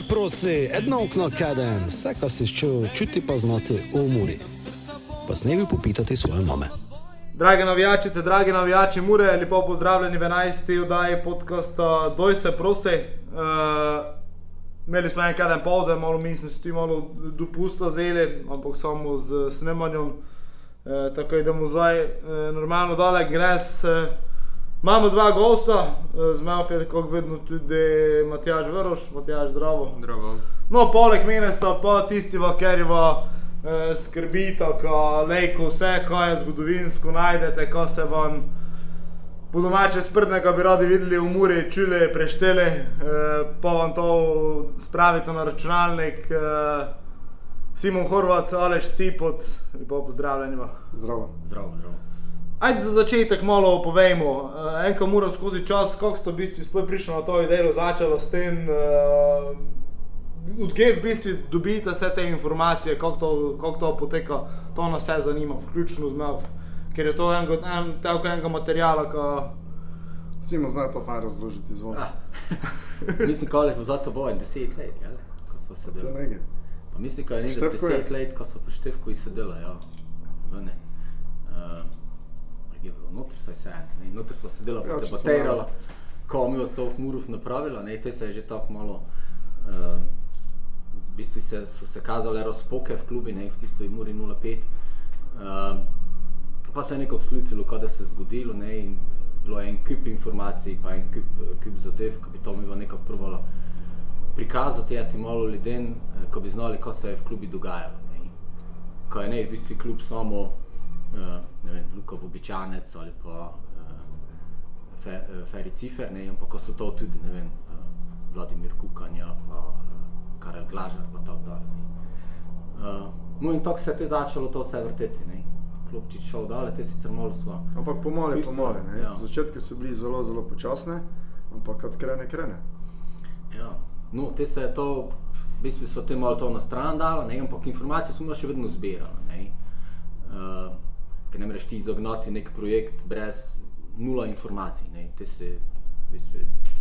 se prosi, edno okno kaden, vse, kar si čutil, čuti pa znati v umori. Pa s nebi popitati svoje mame. Dragi navijači, te dragi navijači, mure, lepo pozdravljeni v 11. oddaji podcasta Doj se prosi. Uh, imeli smo en kaden pauze, malo mi smo si ti malo dopusta vzeli, ampak samo z snemanjem. Uh, tako idemo zdaj uh, normalno dole, gres. Uh, Imamo dva gosta, eh, z mano je tako vedno tudi Matjaž Vrš, Matjaž zdravo. Zdravo. No, poleg mene sta pa tisti, ker va eh, skrbita, ko lejko vse, kaj je zgodovinsko najdete, ko se vam po domače sprdnega bi radi videli v muri, čuli, prešteli, eh, pa vam to spravite na računalnik. Eh, Simon Horvat, Aleš Cipot, lepo pozdravljeni. Zdravo. Zdravo, zdravo. Ajde za začetek malo povejmo. Uh, Enko mora skozi čas, kako ste v bistvu sploh prišli na to idejo, začelo s tem, uh, odkje v bistvu dobite vse te informacije, kako to, kako to poteka, to nas vse zanima, vključno z MEV. Ker je to enega en, enega materijala, ki. Vsi mu znajo to fajn razložiti, izvolite. Ah. mislim, koliko smo za to bojali, deset let, jel? ko smo sedeli. Pa mislim, da je nekaj deset let, ko smo po števku izsedeli, ja. Ne. Uh, je bilo noter, saj se je, noter so sedela, ja, debatirala, ko mi je ostalo v Muruf napravila, ne, te se je že tako malo, uh, v bistvu se, so se kazale razpoke v klubi, ne, v tisto je Muri 05, uh, pa se je neko slutilo, kaj se je zgodilo, ne, in bilo je en kup informacij, pa en kup, kup zadev, ko bi to mi nekako prvalo prikazati, ja ti malo ljudem, ko bi znali, kaj se je v klubi dogajalo, ne, ko je ne, v bistvu klub samo, uh, vem, Luka Bobičanec ali pa uh, Fe, uh, Ferri Cifer, ne, ampak so to tudi ne vem, uh, Vladimir Kukanja, pa uh, Karel Glažar, pa tako dalje. Uh, no in tako se je začelo to vse vrteti. Ne. Klopčič šel dalje, te sicer malo sva. Ampak pomale, pomale. Ja. Začetki so bili zelo, zelo počasne, ampak kad krene, krene. Ja, no, te se je to, v bistvu smo te malo to na stran dali, ampak informacije smo še vedno zbirali. Uh, ker ne moreš ti izognati nek projekt brez nula informacij. Ne, se, bistvu,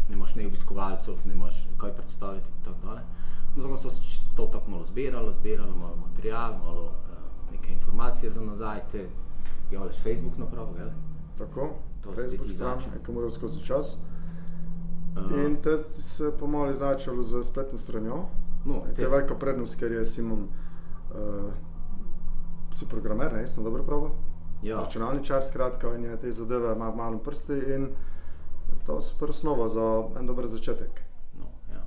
ne imaš ne obiskovalcev, ne imaš kaj predstaviti in tako dalje. No, zato smo to tako malo zbirali, zbirali malo material, malo uh, neke informacije za nazaj, te javljaš Facebook napravo, gledaj. Tako, to Facebook stran, nekaj mora skozi čas. Uh, in te se pomalo začelo z spletno stranjo. No, te... To je velika prednost, ker je Simon, uh, si programer, ne, sem dobro pravil? Ja. računalničar, skratka, in je te zadeve malo mal prsti in to je super osnova za en dober začetek. No, ja.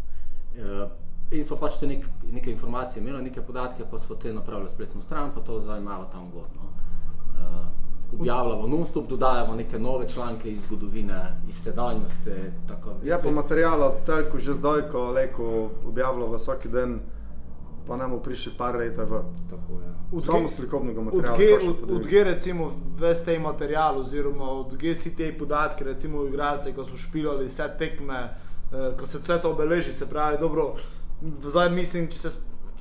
e, in smo pač te nek, neke informacije imeli, neke podatke, pa smo te napravili spletno stran, pa to zdaj imamo tam gor. No. E, objavljamo non-stop, dodajamo neke nove članke iz zgodovine, iz sedanjosti. Ja, pa materijala, toliko že zdaj, ko leko objavljamo vsak dan pa nam prišli par let v samo slikovnega materiala. Odge recimo ves te material oziroma odge si te podatke, recimo igralce, ko so špilali vse tekme, eh, ko se vse to obeleži, se pravi dobro, zdaj mislim, če se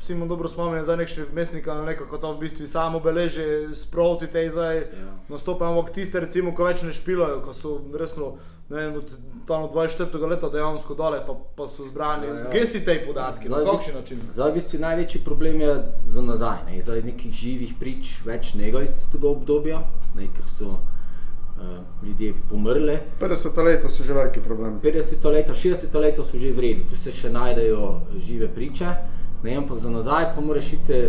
vsi mu dobro spomnim, za nekšne vmesnika, no nekako to v bistvu samo obeleži, sproti te zdaj, ja. nastopamo, ampak tiste recimo, ko več ne špilajo, ko so resno, ne vem, od tam 24. leta dejansko dole, pa, pa so zbrani. Ja, ja. Kje si te podatke, na kakšen način? Zdaj, v bistvu največji problem je za nazaj, ne? zdaj nekih živih prič več nego iz tistega obdobja, ne? ker so uh, ljudje pomrli. 50 let so že veliki problemi. 50 let, 60 let so že vredi, tu se še najdejo žive priče, ne? ampak za nazaj pa moraš iti.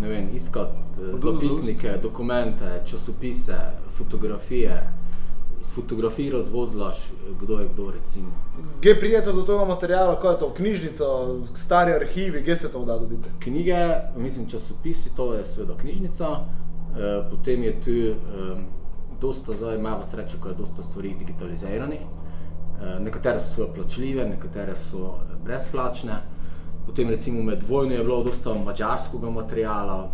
Ne vem, iskati uh, zapisnike, dokumente, časopise, fotografije, fotografij razvozlaš, kdo je kdo. Kje prijete do tega materijala, kaj je to, knjižnica, stari arhivi, kje se to da dobiti? Knjige, mislim, časopisi, to je seveda knjižnica, e, potem je tu e, dosta, zdaj imamo srečo, ko je dosta stvari digitaliziranih. E, nekatere so plačljive, nekatere so brezplačne. Potem recimo med vojno je bilo dosta mađarskega materijala,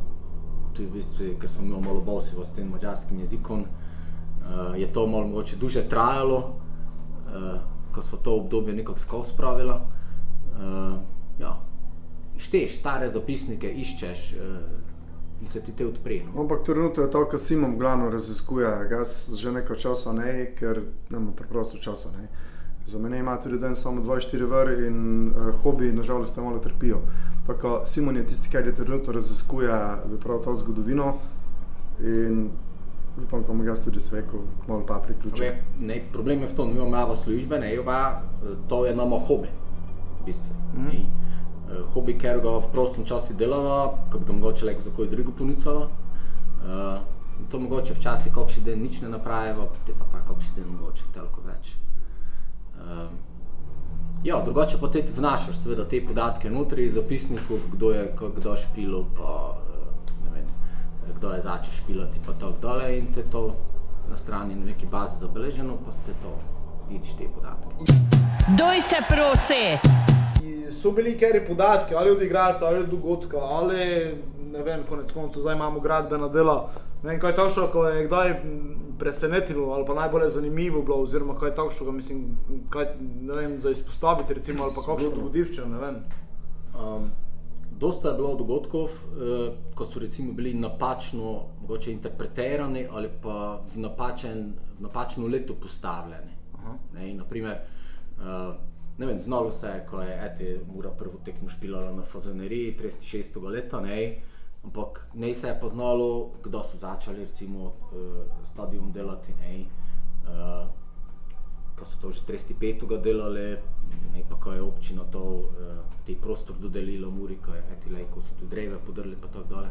tudi v bistvu, ker smo imeli malo bolj s tem mađarskim jezikom uh, je to malo mogoče duže trajalo, uh, ko smo to obdobje nekako skozi spravili. Uh, ja. Šteješ stare zapisnike, iščeš uh, in se ti te odpre. No. Ampak trenutno je to, kar Simon glavno raziskuje, jaz že nekaj časa ne, ker nemam preprosto časa. Ne. Za mene ima tudi dan samo 24 vr in uh, hobi, nažalost, tam malo trpijo. Tako Simon je tisti, ki je trenutno raziskuje prav to zgodovino in upam, da mu ga tudi sveko, malo pa priključi. Okay. Problem je v tom, da imamo službe, ne pa to je nama hobi. V bistvu, mm -hmm. uh, hobi, ker ga v prostem času delava, ko bi ga mogoče le za kojo drugo punicalo. Uh, to mogoče včasih, ko še dan nič ne napravimo, te pa pa, ko še dan mogoče toliko več. Um, ja, drugače pa tudi vnašaš seveda te podatke notri zapisnikov, kdo je kdo špilo, pa ne vem, kdo je začel špilati pa tako dole in te to na strani na neki bazi zabeleženo, pa ste to, vidiš te podatke. Doj se prosi! So bili kjeri podatki, ali od igralca, ali od dogodka, ali ne vem, konec koncev, zdaj imamo gradbena dela, Ne vem, kaj je točno, ko je kdaj presenetilo ali pa najbolj zanimivo bilo, oziroma kaj je točno, mislim, kaj ne vem, za izpostaviti, recimo, ali pa kakšno dogodivščino, ne vem. Um, dosta je bilo dogodkov, eh, ko so recimo bili napačno, mogoče interpretirani ali pa v, napačen, v napačno leto postavljeni. Ne, naprimer, uh, ne vem, znalo se je, ko je Eti Mura prvo tekmo špilala na Fazaneriji 36. leta, ne, Ampak ne se je poznalo, kdo so začeli recimo uh, stadion delati. Ne, uh, ko so to že 35. delali, ne, pa ko je občina to, uh, te prostor dodelila Muri, ko je etilej, ko so tu dreve podrli pa tako dole.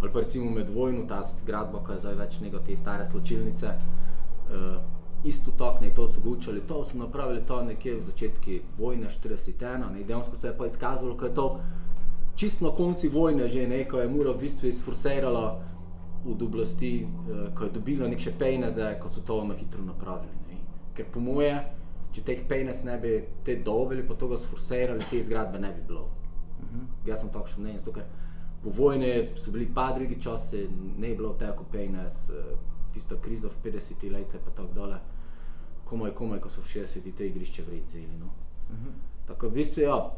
Ali pa recimo med vojno ta zgradba, ko je zdaj več nego te stare sločilnice, uh, isto tako, ne, to so gučali, to so napravili to nekje v začetki vojne 41, ne, dejansko se je pa izkazalo, ko je to čist na koncu vojne, že nekaj je Mura v bistvu izforsirala od oblasti, eh, ko je dobila nek še pejneze, ko so to na hitro napravili. Ker po moje, če teh pejnez ne bi te dobili, pa to ga sforsirali, te zgradbe ne bi bilo. Uh mhm. -huh. Jaz sem tako še mnenje, po vojni so bili pa drugi časi, ne je bilo tako pejnez, eh, tisto krizo v 50 letih pa tako dole, komaj, komaj, ko so v 60 te igrišče vrecili. No. Uh mhm. -huh. Tako v bistvu, ja,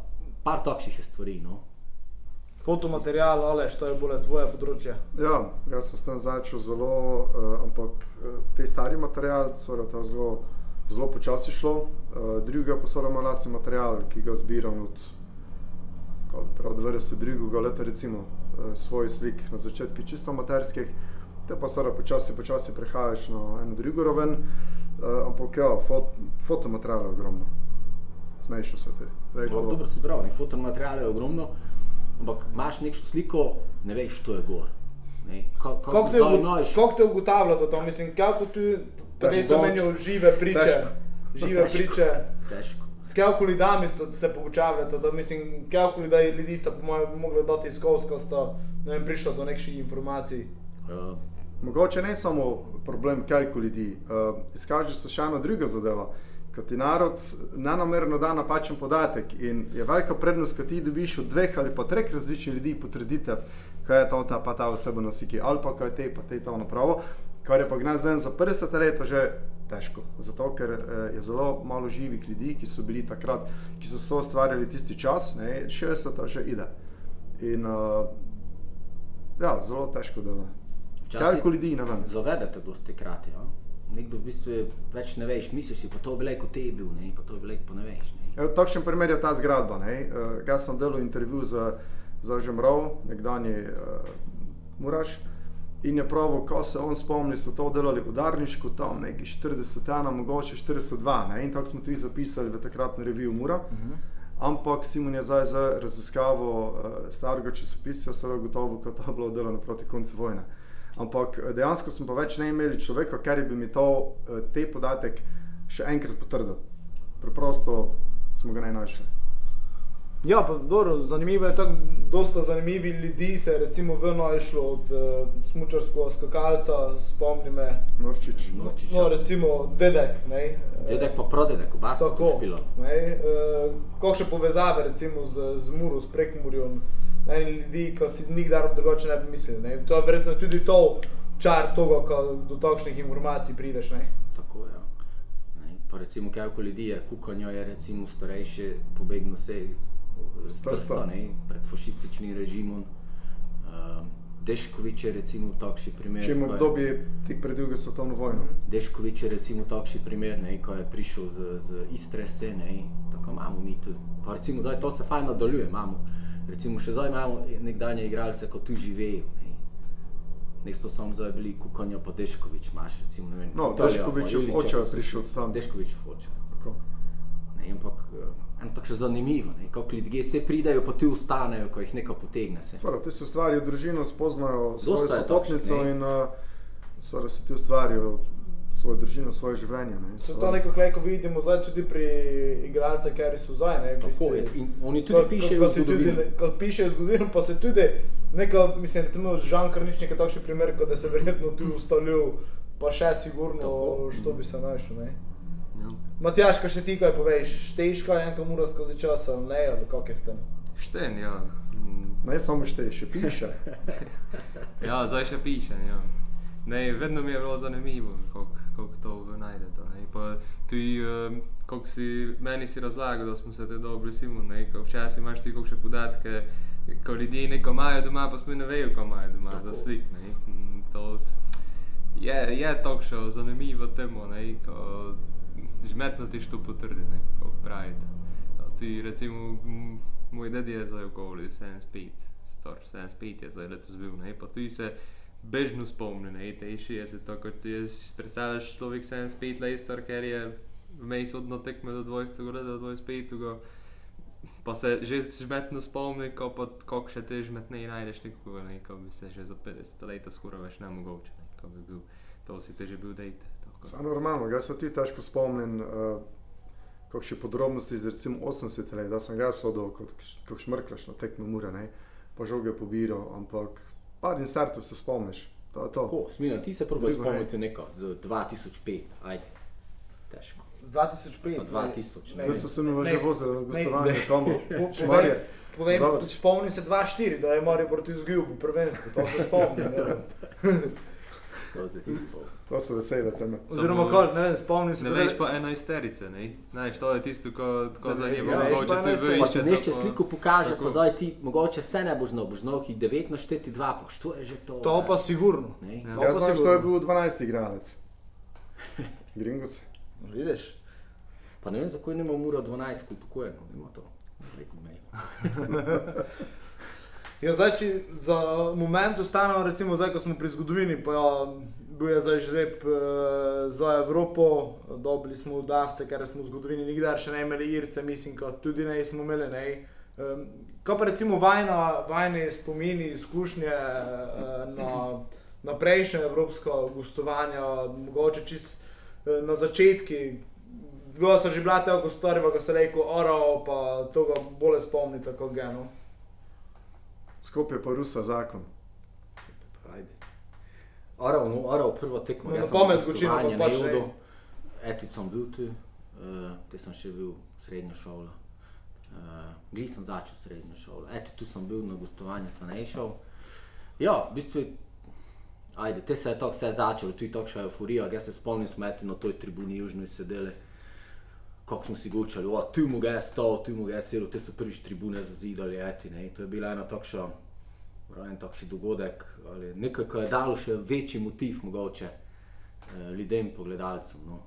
par takšnih stvari, no fotomaterial, ali što je bolje tvoje področje? Ja, jaz sem s tem začel zelo, uh, ampak uh, te stari material, torej to zelo, zelo počasi šlo. Uh, druga pa so ravno lastni material, ki ga zbiram od, prav 92. leta, recimo, uh, svoj slik na začetku čisto materskih, te pa so počasi, počasi prehajaš na eno drugo raven, uh, ampak ja, fot, fotomaterial je ogromno. Smejšo se ti. Dobro si bral, fotomaterial je ogromno ampak imaš neko sliko, ne veš, što je gor. Kako te, te ugotavlja to? Mislim, kako ti to menijo žive priče? Težko. Žive težko. priče. Težko. S kakoli dami ste se poučavali, da mislim, kakoli da je ljudi sta po mojem mogli dati skozi, ko sta ne vem, prišla do nekih informacij. Uh. Mogoče ne samo problem, ko ljudi, uh, izkaže se še ena druga zadeva. Ko ti narod nanomerno da napačen podatek in je velika prednost, ko ti dobiš od dveh ali pa treh različnih ljudi potrditev, kaj je to ta pa ta oseba nosiki ali pa kaj te pa te to napravo, kar je pa gnez dan za 50 let že težko. Zato, ker eh, je zelo malo živih ljudi, ki so bili takrat, ki so se ustvarjali tisti čas, ne, 60 let že ide. In uh, ja, zelo težko dela. Kaj ljudi, ne vem. Zavedate dosti krati, ja? nekdo v bistvu več ne veš, misliš si, pa to je bilo kot te bil, ne? pa to je bilo kot ne veš. Ne? Takšen primer je ta zgradba. Uh, jaz sem delal intervju za, za Žemrov, nekdani uh, Muraš. In je pravi, ko se on spomni, so to delali v Darnišku, tam nekaj 41, mogoče 42. Ne? In tako smo tudi zapisali v takratni reviju Mura. Uh mhm. -huh. Ampak Simon je zdaj za raziskavo uh, starega časopisa, seveda gotovo, kot je bilo delano proti koncu vojne. Ampak eh, dejansko smo pa več ne imeli človeka, ker bi mi to, eh, te podatek še enkrat potrdil. Preprosto smo ga ne našli. Ja, pa dobro, zanimivo je tako, dosta zanimivi ljudi se je recimo vrno išlo od uh, smučarskega skakalca, spomni me. Norčič. Norčič. No, recimo dedek, ne. Dedek pa prodedek, oba sta tako špila. Ne, uh, kakšne povezave recimo z, z Muro, s Prekmurjem eni ljudi, ki si nikdar drugače ne bi mislili. Ne? To je verjetno tudi to čar tega, ko do takšnih informacij prideš. Ne? Tako je. Ja. Pa recimo, kaj ko ljudi je, kukanjo je recimo starejše, pobegno se z prsta, ne, pred fašističnim režimom. Uh, Deškovič je recimo takšen primer. Če imamo obdobje tik pred drugo svetovno vojno. Deškovič je recimo takšen primer, ne, ko je prišel z, z Istre scene, tako imamo mi tudi. Pa recimo, da to se fajn nadaljuje, imamo. Recimo še zdaj imamo nekdanje igralce, ko tu živejo. Ne. Mesto samo zdaj bili kukanja pa Deškovič, imaš recimo, ne vem. No, Deškovič je oče prišel tam. Deškovič je oče. Ne, ampak Ampak še zanimivo, ne? kako ljudje se pridajo, pa ti ustanejo, ko jih nekaj potegne. Svara, ti se ustvarijo družino, spoznajo svojo sopotnico in uh, svara, se ti ustvarijo svojo družino, svoje življenje. Ne? Se to nekako leko vidimo zdaj tudi pri igralcih, ker so zdaj. Ne, Tako je. In oni tudi ko, pišejo ko, ko zgodovino. Ko pišejo zgodovino, pa se tudi, neka, mislim, da je Žan Krnič nekaj takšen primer, da se verjetno tu ustalil, pa še sigurno, što bi se našel. Ja. Matjaš, kaj še ti kaj poveš, šteješ kaj enka mura skozi čas, ali ne, ali kako je s tem? Štejem, ja. Ne samo šteješ, še piše. ja, zdaj še piše, ja. Ne, vedno mi je bilo zanimivo, kako to najde. To, pa tudi, um, kako si meni si razlagal, da smo se te dobro simu, ne, ko včasih imaš ti kakšne podatke, ko ljudje neko imajo doma, pa smo ne vejo, ko imajo doma, Tako. za slik, ne. To je, je tokšo zanimivo temo, ne, ko žmetno ti što potrdi, ne, kako pravite. Ti recimo, moj ded je zdaj okoli 75, star 75 je zdaj letos bil, ne, pa ti se bežno spomni, ne, te 60, tako ti je, predstavljaš človek 75 let star, ker je vmej sodno tekme do 20 let, do 25 go, pa se že žmetno spomni, ko pa kako še te žmetne najdeš nikoga, ne, ko bi se že za 50 let skoraj več ne mogoče, ne, ko bi bil, to si te že bil dejte. Samo normalno, jaz se ti težko spomnim, uh, kakšne podrobnosti iz recimo 80 let, da sem jaz odol kot, kot šmrklaš na tekmo mure, ne? pa žoge pobiral, ampak par insertov se spomniš. To je to. Tako, smilno, ti se probi spomniti neko z 2005, ajde, težko. Z 2005? 2000, ne. Jaz sem se mi že vozil na gostovanje, komu? Povej, spomni se 2-4, da je Mario proti izgubil prvenstvo, to se spomni. to se si spomni. To so vesele teme. Oziroma, kol, ne vem, spomnim se. Ne veš pa ena isterice, ne? Znaš, to je tisto, ko, ko za njim ja, mogoče ti veš. Pa če nešče sliko pokaže, tako. pa zdaj ti mogoče se ne boš znal, boš znal, ki 9 na 4, 2, pa što je že to? To pa sigurno. Ja. Jaz znam, što je bil 12 igralec. Gringos. Vidiš? Pa ne vem, zakaj ne imamo ura 12, ko upokojeno, ima to. Ja, zdaj, če za moment ostanemo, recimo, zdaj, ko smo pri zgodovini, pa ja, bil je zdaj žreb uh, za Evropo, dobili smo udavce, ker smo v zgodovini nikdar še ne imeli Irce, mislim, kot tudi ne smo imeli. Ne. Um, ko pa recimo vajna, vajne spomini, izkušnje uh, na, na prejšnje evropsko gostovanje, mogoče čist uh, na začetki. Bilo so že bila tako stvari, ko se reko oro, pa to ga bolje spomnite kot geno. Skopje pa rusa zakon. Oral, no, oral prvo tekmo. Na pamet zvuči, da je pač bilo. Etic sem bil tu, uh, te sem še bil srednjo šolo. Uh, Gli sem začel srednjo šolo. Eto, tu sem bil na gostovanju, sem ne šel. Ja, v bistvu, ajde, te se je to vse začelo, tu je to še euforija. Jaz se spomnim, smo eti na toj tribuni južno sedeli. Kako smo si gočali, tu mu je stol, tu mu je sedel, te so prvič tribune zazidali, eti, ne. To je bila ena takšna en takšen dogodek, ali nekaj, kar je dalo še večji motiv mogoče eh, ljudem, pogledalcem. No.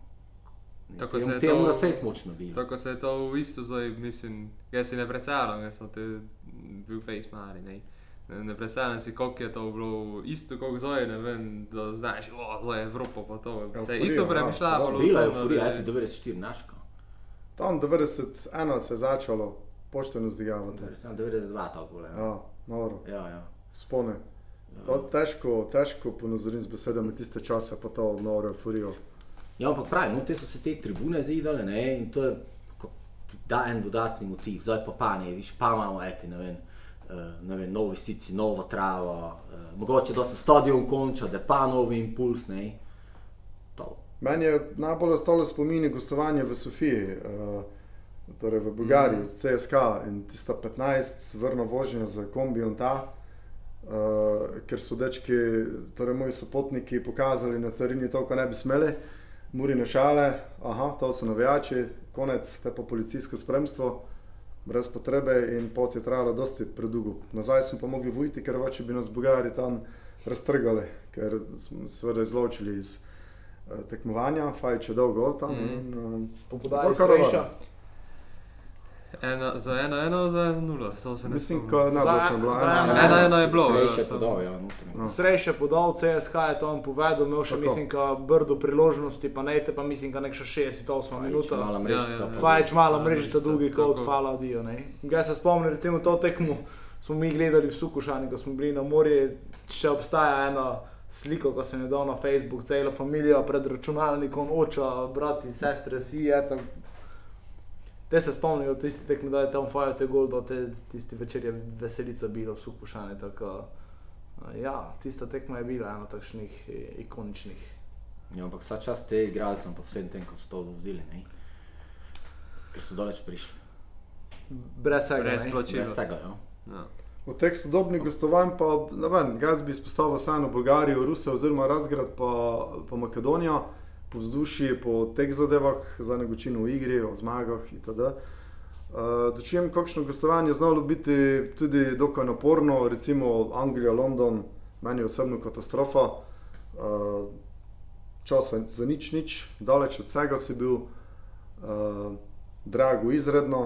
Tako se je to na face močno bilo. Tako se je to v isto zdaj, mislim, jaz si ne predstavljam, jaz sem te bil face mari, ne. Ne, ne predstavljam si, koliko je to bilo isto, kot zdaj, ne vem, da znaš, o, to je Evropa, pa to je. Se je isto premišljalo. Bila je furija, eti 94 naško. Tam 91 se je začelo pošteno zdigavati. 92 tako bile. Ja, noro. Ja, ja spone. Ja. Težko, težko ponazorim z besedami tiste čase, pa to noro euforijo. Ja, ampak pravi, no, te so se te tribune zidale ne, in to je da en dodatni motiv, zdaj pa pa ne, viš, pa imamo eti, ne vem, uh, ne vem, novi sici, nova trava, uh, mogoče da se stadion konča, da pa novi impuls, ne. Meni je najbolj ostalo spomini gostovanje v Sofiji, uh, torej v Bulgariji, mm. CSK in tista 15 vrno vožnjo za kombijo ta uh, ker so dečki, torej moji sopotniki, pokazali na carini to, kar ne bi smeli, muri na šale, aha, to so navijači, konec, te pa policijsko spremstvo. brez potrebe in pot je trajala dosti predugo. Nazaj smo pa mogli vojti, ker več bi nas Bugari tam raztrgali, ker smo se seveda izločili iz tekmovanja, fajč je dolgo tam. Mm -hmm. in, uh, po podaji Srejša. Ena, za eno, eno, za eno, nula. Mislim, da je najboljša bila. Eno, eno je bilo. Srejše podal, ja. No. Srejše podal, CSK je to on povedal, imel še, Tako. mislim, ka brdo priložnosti, pa ne te, pa mislim, ka nek še 68 minut. Mala mrežica. Ja, ja, Fajč, mala mrežica, drugi kot, hvala odijo. Ga se spomnim, recimo to tekmo smo mi gledali v Sukušani, ko smo bili na morju, še obstaja ena sliko, ko sem jo dal na Facebook, celo družino pred računalnikom, oče, brati, sestre, si je tam. Te se spomnijo, tisti tekmi, da je tam fajn, te gol, da te tisti večer je veselica bila v Sukušani. Ja, tista tekma je bila ena takšnih ikoničnih. Ja, ampak vsa čas te igralce, pa vsem tem, ko so to zavzeli, ker so daleč prišli. Brez vsega, brez plačila. Brez vsega, ja. Ja. V teh sodobnih gostovanj pa, ne vem, jaz bi izpostavil vseeno Bolgarijo, Rusijo oziroma Razgrad pa, pa Makedonijo po vzdušju, po teh zadevah, za nekočino v igri, o zmagah itd. Uh, Dočem, kakšno gostovanje je znalo biti tudi dokaj naporno, recimo Anglija, London, meni osebno katastrofa, uh, časa za nič, nič, daleč od vsega si bil, uh, drago, izredno.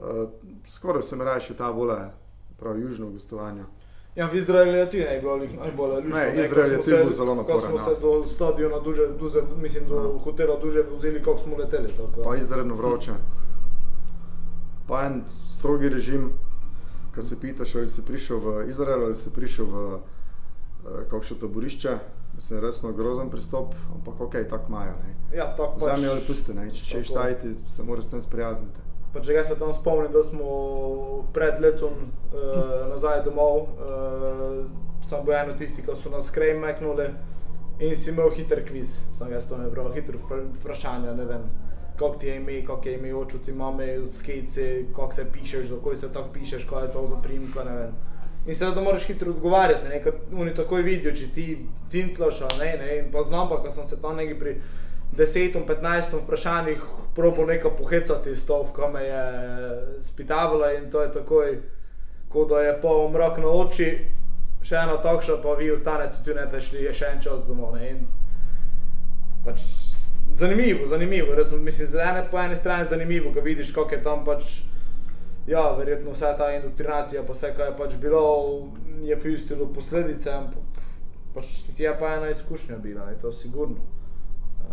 Uh, skoraj se mi reče ta vole, prav južno gostovanje. Ja, v Izraelu je tudi najbolj lušno. Ne, Izrael je tudi zelo naporen. Ko smo se do stadiona, duže, duže, mislim, do ja. hotela duže vzeli, kako smo leteli. Tako. Pa izredno vroče. Pa en strogi režim, ko se pitaš, ali si prišel v Izrael ali si prišel v uh, kakšno taborišče. Mislim, resno grozen pristop, ampak ok, tako imajo. Ja, tako pač. Zemljo ali pusti, če češ tajti, se moraš s tem sprijazniti. Pa če se tam spomnim, da smo pred letom uh, nazaj domov, uh, sem bil eno tisti, ki so nas skrajno meknuli in si imel hiter kviz. Sem jaz to ne bral, hitro vprašanje, ne vem, kako ti je ime, kako je ime, oču ti imamo, skejce, kako se pišeš, za koj se tako pišeš, kaj je to za primka, ne vem. In seveda moraš hitro odgovarjati, ne, ker oni takoj vidijo, če ti cinclaš, ne, ne, in pa znam pa, ko sem se tam nekaj pri desetem, petnajstem vprašanjih probo nekaj pohecati s to, ko me je spitavala in to je takoj, kot da je pol mrak na oči, še eno takšno, pa vi ostanete tudi ne, da šli je še en čas domov. Pač, zanimivo, zanimivo, res mislim, za ene po eni strani zanimivo, ko vidiš, kako je tam pač, ja, verjetno vsa ta indoktrinacija, pa vse, kaj je pač bilo, je pustilo posledice, ampak pač je pa ena izkušnja bila, ne, to sigurno.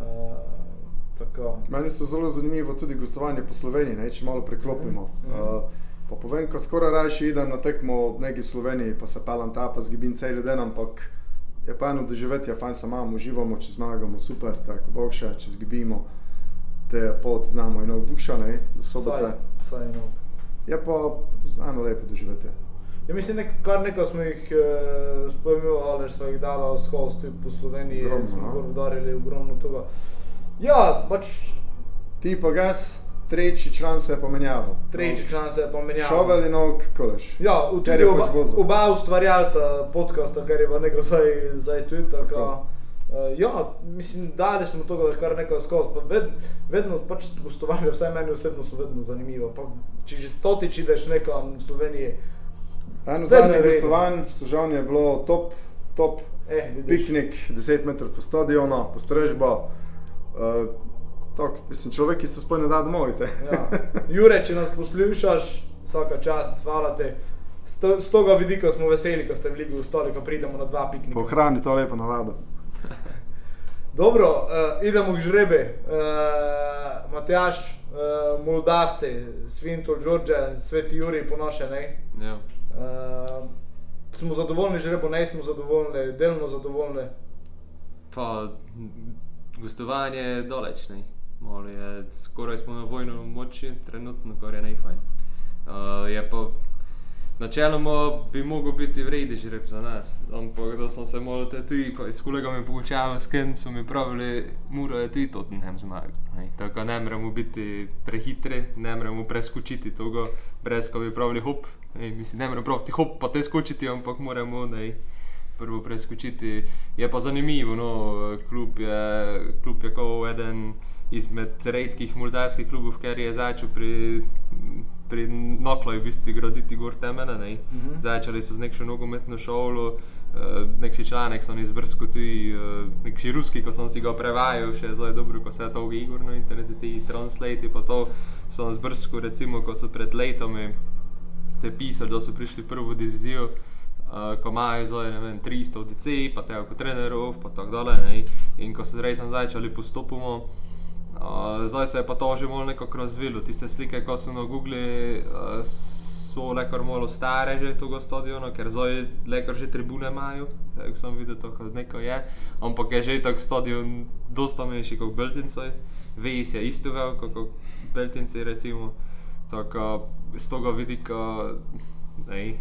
Uh, Meni so zelo zanimivo tudi gostovanje po Sloveniji, ne, če malo preklopimo. Mm -hmm. uh, pa povem, ko skoraj raje idem na tekmo nekje v Sloveniji, pa se pelam ta, pa zgibim cel dan, ampak je pa eno doživetje, fajn se imamo, uživamo, če zmagamo, super, tako bog še, če zgibimo, te pot znamo in navduša, ne, do sobote. Vsaj, vsaj je pa eno lepo doživetje. Ja, mislim, nek, kar nekaj smo jih eh, spomnili, ali smo jih dali s hosti po Sloveniji, da smo jih udarili ogromno tega. Ja, pač. Ti pa gas, tretji član se je pomenjal. Tretji član se je pomenjal. Šovel in ok, koleš. Ja, v tudi oba, pač oba ustvarjalca podcasta, ker je v neko zdaj, zdaj tudi tako. Uh, ja, mislim, dali smo to, da kar nekaj skozi. Ved, vedno pač gostovanje, vsaj meni osebno so vedno zanimivo. Pa, če že stotič ideš nekam v Sloveniji, Eno zadnje gostovanje v Sožavni je bilo top, top eh, piknik, 10 metrov po stadionu, postrežba. Uh, tak, mislim, človek, ki se sploh ne da domov. ja. Jure, če nas poslušaš, vsaka čast, hvala ti. Z tega vidika smo veseli, ko ste v Ligi ustali, ko pridemo na dva piknika. Pohrani to lepo navado. Dobro, uh, idemo k žrebe. Uh, Matjaš, uh, Moldavci, Svintul, Đorđe, Sveti Juri, ponošeni. Ja. Uh, smo zadovoljni, že lepo ne smo zadovoljni, delno zadovoljni. Pa, gostovanje je daleč, ne. Je, skoraj smo na vojno moči, trenutno, kar je najfajn. Uh, je pa načeloma bi mogel biti vredi žreb za nas, ampak da sem se moral te tudi, ko s kolegami poučaval, s kim so mi pravili, mora je tudi Tottenham zmagati. Tako ne moremo biti prehitri, ne moremo preskočiti tega, brez ko bi pravili hop, Ej, mislim, ne moremo praviti hop, pa te skočiti, ampak moramo ne, prvo preskočiti. Je pa zanimivo, no, klub je, klub je kot eden izmed redkih moldavskih klubov, ker je začel pri pri Noklaju v bistvu graditi gor temene. Uh -huh. Začeli so z neko nogometno šolo, uh, neki članek so izbrskali tudi uh, neki ruski, ko sem si ga prevajal, še zelo dobro, ko se je to v igor na internetu, ti translati pa to sem izbrskal, recimo, ko so pred letom te pisali, da so prišli prvo divizijo. Uh, ko imajo zdaj 300 DC, pa te kot trenerov, pa tako dalje. In ko so res začeli postopoma, Uh, zdaj se je pa to že malo nekako razvilo. Tiste slike, ko so na Google, uh, so le kar malo stare, že to stadion, ker zdaj le kar že tribune imajo. Tako sem videl, kot neko je. Ampak je že tak stadion, dosta manjši kot Beltince. Vejs je isto kot Beltince, recimo. Tako z tega vidika, ne.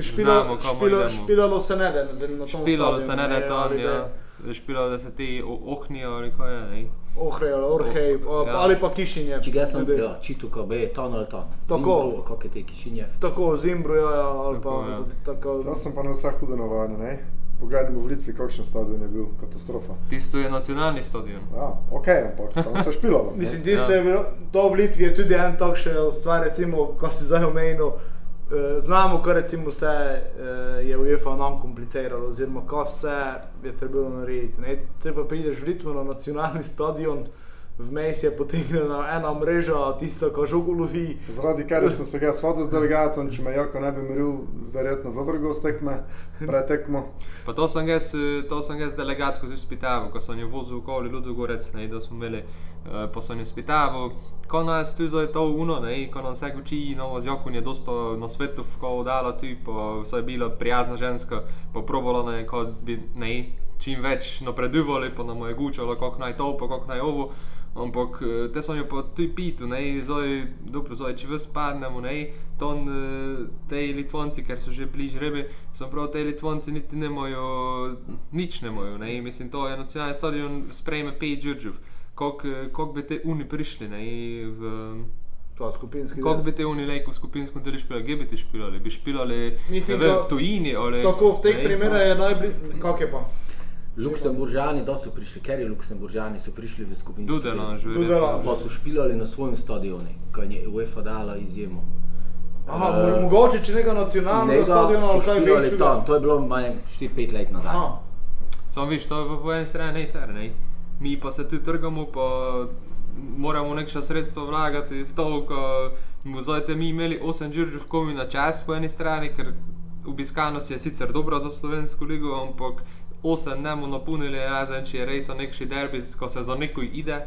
Špilo, špilo, špilalo se ne, da ne na to. Špilalo se ne, da je tam, ja. Špilalo, da se ti ohnijo ali kaj je, ne. Ohrej Orhej, ja. ali pa Kišinjev. Če ga sem ja, čital, ko je ton ali ton. Tako. Kako je te Kišinjev? Tako, Zimbro, ja, ja, ali pa ja. tako. Zdaj sem pa na vsak hudo navajen, ne? Poglejmo v Litvi, kakšen stadion je bil, katastrofa. Tisto je nacionalni stadion. Ja, ok, ampak tam se je špilalo. Mislim, tisto ja. je bilo, to v Litvi je tudi en tak še stvar, recimo, ko si zdaj omenil. Eh, znamo, kar recimo vse uh, je UEFA nam kompliciralo, oziroma kaj vse je trebalo narediti. Ne? Treba prideš v Litvo na nacionalni stadion, vmes je potegnjena ena mreža, tista, ki žogo lovi. Zaradi tega sem se jaz vodil z delegatom, če me Joko ne bi miril, verjetno v vrhu stekme, pretekmo. Pa to sem jaz, to sem jaz delegat, ko sem spitaval, ko sem jo vozil okoli Ludogorec, ne, da smo imeli, uh, pa sem jo spitaval ko nas tu zdaj to uno, ne, ko nam vse uči, no, z Jokom je dosto na svetu, ko dala tu, pa vse je bila prijazna ženska, pa probala ne, kot bi, ne, čim več napredovali, pa nam je gučalo, kako naj to, pa kako naj ovo. Ampak eh, te so jo pa tu pitu, ne, zdaj, dobro, zdaj, če vse padnemo, ne, to eh, te Litvonci, ker so že bližje rebi, sem prav, te Litvonci niti ne mojo, nič ne mojo, ne, mislim, to je nacionalni stadion, sprejme pet džudžuv kako bi te uni prišli. Ne, v, Kako bi te unile, ko skupinsko deli špila, kje bi ti špilali? Bi špilali Mislim, vem, v tujini? Ali, tako v teh primerih je najbližje. Kako je pa? Luksemburžani, da so prišli, ker je Luksemburžani so prišli v skupinsko delo. Dudelanž, Dudelanž. Pa so špilali na svojem stadionu, kaj je UEFA dala izjemo. Aha, uh, mogoče če nekaj nacionalnega stadiona ali kaj večjega. To je bilo manj 4-5 let nazaj. Samo viš, to je po eni strani nefer, ne? mi pa se tu trgamo, pa moramo nekša sredstva vlagati v to, ko bomo zdaj mi imeli 8 žirživ komi na čas po eni strani, ker obiskanost je sicer dobra za slovensko ligo, ampak 8 ne bomo napolnili, razen če je res nekši derbi, ko se za neko ide.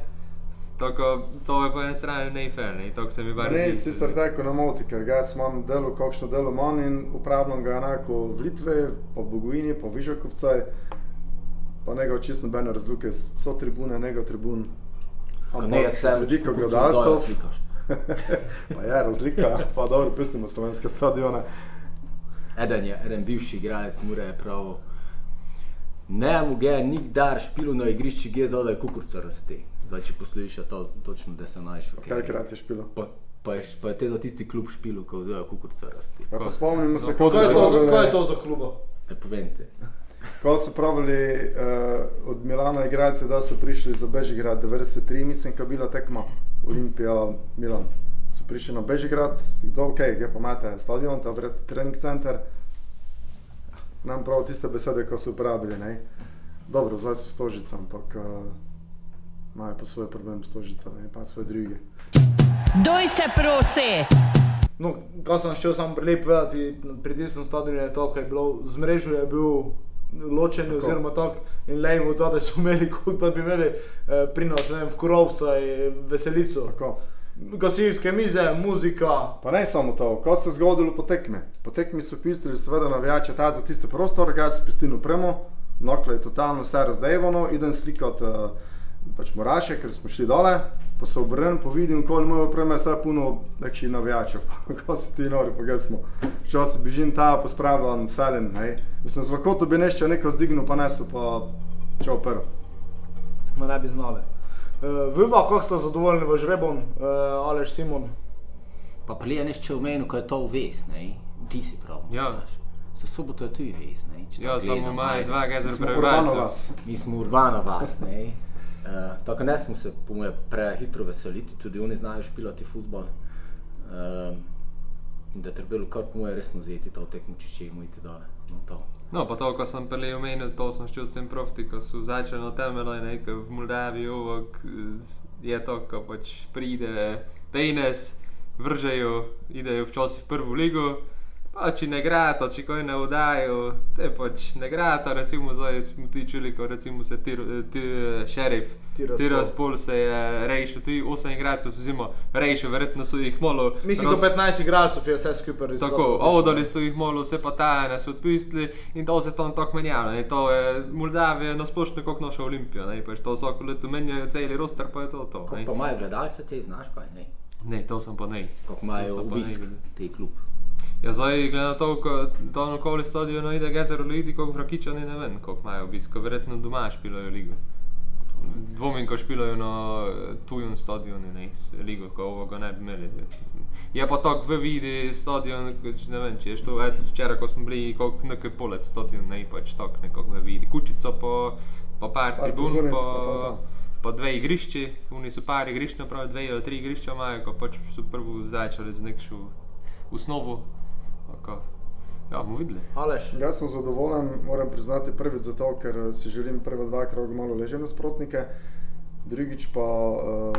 Tako, to je po eni strani nefer, ne, tako se mi bar zdi. Ne, sicer tako na moti, ker jaz imam delo, kakšno delo imam in upravljam ga enako v Litve, po Bogojini, po Vižakovcaj pa ne ga čisto nobene razlike, so tribune, ne ga tribun. Ampak ne, vse z vidika gledalcev. pa je razlika, pa dobro, pustimo slovenske stadione. Eden je, eden bivši igralec, mora je prav. Ne, mu je nikdar špilo na igrišču, gdje zadaj kukurca raste. Zdaj, če poslušaš to, točno, da se najš. Okay. Kaj krat je špilo? Pa, pa, je, pa je te za tisti klub špilo, ko vzdajo kukurca raste. Ja, pa spomnimo se, no, kaj, kaj, kaj je to za kluba? Ne povem te. Ko so pravili uh, od Milana igralce, da so prišli za Bežigrad 93, mislim, ko je bila tekma Olimpija Milan. So prišli na Bežigrad, kdo ok, gdje pa imate stadion, ta vred trening center. Nam prav tiste besede, ko so uporabili, ne. Dobro, zdaj so stožica, ampak uh, imajo pa svoj problem stožica, ne, pa svoje druge. Doj se prosi! No, ko sem šel samo prelep povedati, pri tistem stadionu je to, kaj je bilo, z mrežo je bil ločeni, tako. oziroma tako in levo od zadaj so imeli, kot da bi imeli eh, pri nas, ne vem, v Kurovca in veselico. Tako. Gasilske mize, muzika. Pa ne samo to, ko se je zgodilo po tekmi. Po tekmi so pistili, seveda, navijače ta za tiste prostore, ga se spustili premo, nokle je totalno vse razdejano, idem slikati uh, pač moraše, ker smo šli dole, pa se obrnem, pa vidim, koliko imajo opreme, vse puno nekših navijačev, kako so ti nori, pa gaj smo. Šel si bežim ta, pospravljen, selen, hej. Mislim, z lakoto bi nešče nekaj zdignil, pa nesu, pa če operu. Ma ne bi znali. Uh, Viva, kako ste zadovoljni v žrebon, uh, Aleš Simon? Pa prije nešče v menu, ko je to ves, ne? Ti si prav. Ja. Za soboto je tu ves, ne? Ja, samo maj, dva gezer prebivalcev. Mi smo urbana vas, ne? Uh, tako ne smo se, po mojem, prehitro veseliti, tudi oni znajo špilati futbol. Uh, Da treba kar po moje resno zjeti to tekmo, če če imate dole. No, to. No, pa to, ko sem prej omenil, to sem čutil s tem profti, ko so začeli na temelju nekaj v Moldaviji, ovok, je to, ko pač pride Pejnes, vržejo, idejo včasih v prvo ligo, Pač ne gre to, če kaj ne vdajo, te pač ne gre to, recimo zdaj smo ti čuli, ko recimo se ti, ti šerif, ti razpol se je rešil, ti 8 igralcev zimo rešil, verjetno so jih malo. Mislim, da 15 igralcev je vse skupaj rešil. Tako, odali so jih malo, vse pa tajne so odpustili in to se tam tako menjalo. Ne, to je Moldavija na splošno kot naša Olimpija, ne, pač to vsako leto menjajo celi roster, pa je to to. Pa imajo gledalce, te znaš kaj, ne? Ne, to sem pa ne. Kako imajo obisk, te klub. Ja, zdaj, glede na to, kako to okoli stadiona ide, gezero ljudi, koliko vrakičani ne vem, koliko imajo obisko, verjetno doma špilajo ligo. Dvomim, ko špilajo na tujem stadionu, ne, ligo, ko ovoga ne bi imeli. Je pa tako, v vidi stadion, ne vem, če je to, včeraj, ko smo bili, koliko nekaj polec stadion, ne, pač tako nekako v vidi. Kučico po, po par tribun, po, po dve igrišči, oni so par igrišč, napravi dve ali tri igrišča imajo, ko pač so prvo začeli z nekšo osnovo. Ja, bomo videli. Jaz sem zadovoljen, moram priznati, prvič zato, ker eh, si želim prve dva kroga malo leže nasprotnike, drugič pa uh,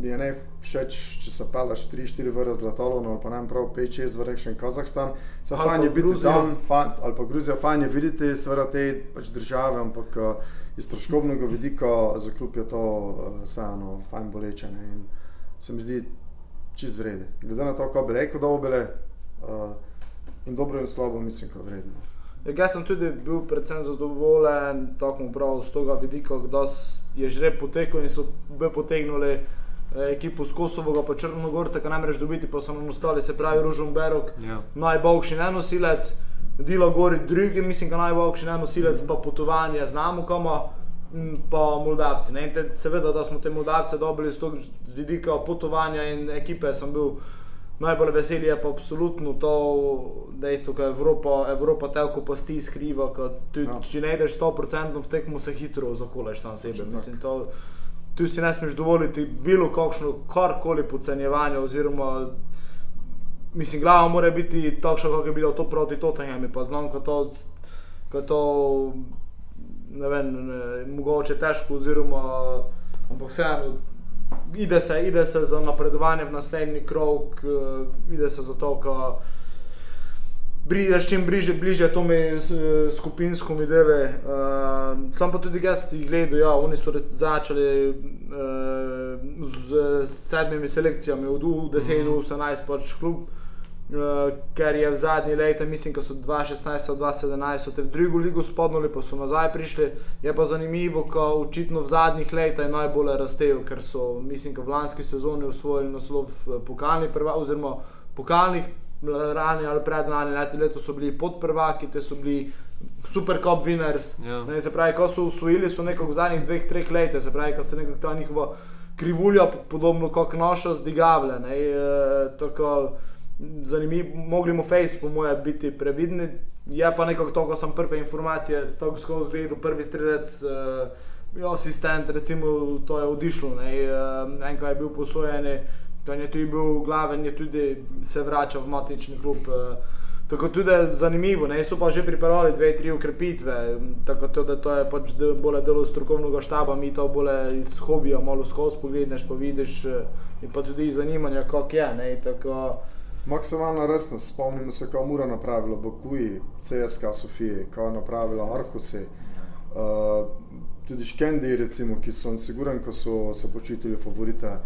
mi je ne všeč, če se peleš 3-4 vrste z letalom ali pa ne prav 5-6 v rečen Kazahstan. Se fajn je biti tam, ali pa Gruzija, fajn je videti seveda te pač države, ampak uh, iz troškovnega vidika za klub je to vseeno uh, fajn boleče ne? in se mi zdi čist vrede. Glede na to, kako bi rekel, da bo bile. Uh, in dobro in slabo, mislim, da je vredno. Ja, jaz sem tudi bil predvsem zadovoljen, tako prav z tega vidika, da je že potekel in so bi potegnili eh, ekipo z Kosovega, pa Črnogorca, ki namreč dobiti, pa so nam ostali, se pravi, Ružom Berok, ja. najboljši nenosilec, Dilo Gori, drugi, mislim, da najboljši nenosilec, pa potovanje, znamo kamo. Pa Moldavci. Te, seveda, da smo te Moldavce dobili z, z vidika potovanja in ekipe, sem bil najbolj vesel je pa absolutno to dejstvo, da Evropa, Evropa telko pasti skriva. Tudi, ja. Če ne ideš 100% v tekmo, se hitro zakoleš sam sebe. Mislim, to, tu si ne smeš dovoliti bilo kakšno karkoli podcenjevanje. Oziroma, mislim, glava mora biti takšna, kot je bilo to proti Tottenhamu. Pa znam, ko to, ko to ne vem, ne, mogoče težko, oziroma, ampak vseeno ide se, ide se za napredovanje v naslednji krog, uh, ide se za to, da prideš čim bliže, bliže to mi skupinsko mi deve. Uh, sam pa tudi jaz jih gledal, ja, oni so začeli uh, z sedmimi selekcijami, od 10 do 18 pač klub. Uh, ker je v zadnji leti, mislim, da so 2016-2017, te v drugo ligo spodnuli, pa so nazaj prišli. Je pa zanimivo, ko očitno v zadnjih letih najbolj rastejo, ker so, mislim, v lanski sezoni usvojili naslov pokalnih prvakov, oziroma pokalnih rani ali predlani leti, leto so bili podprvaki, te so bili super cop winners. Yeah. Ja. Ne, se pravi, ko so usvojili, so nekako v zadnjih dveh, treh letih, se pravi, ko se nekako ta njihova krivulja, podobno kot naša, zdigavlja zanimivo, mogli mu face, po mojem, biti previdni. Je pa nekako to, ko sem prve informacije, tako skozi gledal, prvi strelec, uh, asistent, recimo, to je odišlo. Uh, en, ko je bil posojen, ko je tudi bil glaven, je tudi se vračal v matični klub. Uh, Tako tudi zanimivo, ne so pa že pripravili dve, tri ukrepitve, tako to, da to je pač bolj delo strokovnega štaba, mi to bolj iz hobija, malo skozi pogledaš, pa vidiš in pa tudi iz zanimanja, kako je. Ne, tako, Maksimalna resnost, spomnimo se, kako je Mura napravila, Bokuji, CSK Sofije, kako je napravila Arhuse, uh, tudi Škendi, recimo, ki so siguren, ko so se počutili favorite.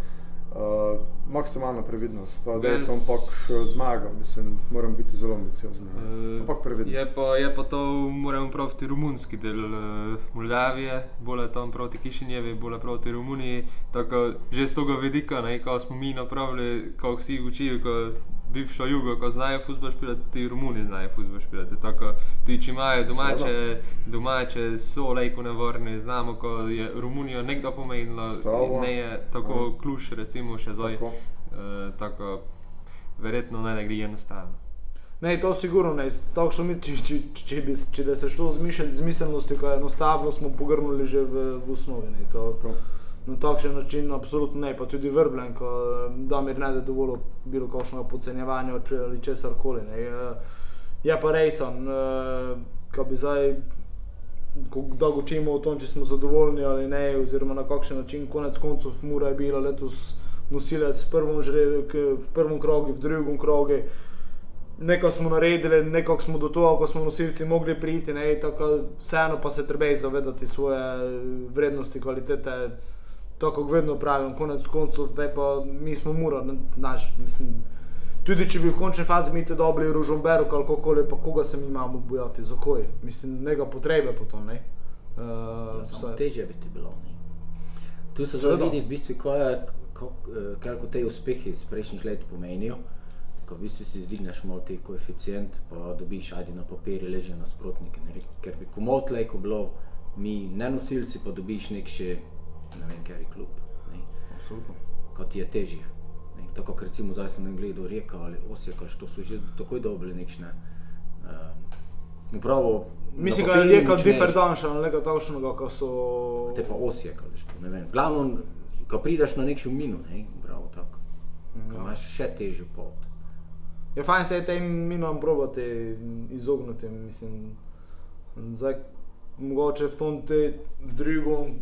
Uh, maksimalna previdnost, da je sem pak eh, zmagal, mislim, moram biti zelo ambiciozen. Uh, je, je pa to, moramo praviti, romunski del uh, Moldavije, bolj tam proti Kišinjevi, bolj proti Romuniji. Tako, že z tega vidika, ko smo mi napravili, kako vsi učijo, bivšo jugo, ko znajo fusbol špilati, ti Romuni znajo fusbol špilati. Tako, ti če imajo domače, domače so lejko nevrni, znamo, ko je Romunijo nekdo pomenilo, ne je tako ja. kluš, recimo še zdaj. Tako. Uh, tako, verjetno ne, ne gre enostavno. Ne, to sigurno ne. Tako, mi, če, če, če, bi, če bi se šlo z je enostavno, smo pogrnili že v, v osnovi. Ne, to, na takšen način, absolutno ne, pa tudi vrbljen, ko da mi ne da dovolj bilo kakšno podcenjevanje ali česar koli. Je pa resen, ko bi zdaj, ko dolgo učimo o tom, če smo zadovoljni ali ne, oziroma na kakšen način, konec koncev, Mura je bila letos nosilec v prvem krogu, v drugem krogu nekaj smo naredili, nekaj smo do tega, ko smo nosilci mogli priti, ne, tako, vseeno pa se treba zavedati svoje vrednosti, kvalitete. Tako kot vedno pravim, konec koncev, pa mi smo morali, naš, mislim. Tudi če bi v končni fazi mi te dobili rožomberu, kako koli, pa koga se mi imamo bojati, zakoj? Mislim, nekaj potrebe po tom, ne. Uh, ja, teže bi ti bilo, ne. Tu se zdaj vidi v bistvu, kaj, kaj, kaj te uspehi iz prejšnjih let pomenijo ko v bistvu si zdigneš malo te koeficient, pa dobiš ajdi na papirju leže nasprotnike. Ker bi komot lejko bilo, mi ne nosilci, pa dobiš nek še, ne vem, kjer je klub. Ne. Absolutno. Kot je težje. Tako kot recimo zdaj sem gledal Rijeka ali Osijek, to so že takoj dobili nečne. Um, Upravo, Mislim, da je Rijeka diferenčna, ne nekaj takšnega, kot so... Te pa Osijek, ali što, ne vem. Glavno, ko prideš na nek šumino, ne, bravo, tako. Ja. Imaš še težjo pot je fajn se tem minom probati izogniti. Mislim, zdaj, mogoče v tom te v drugem,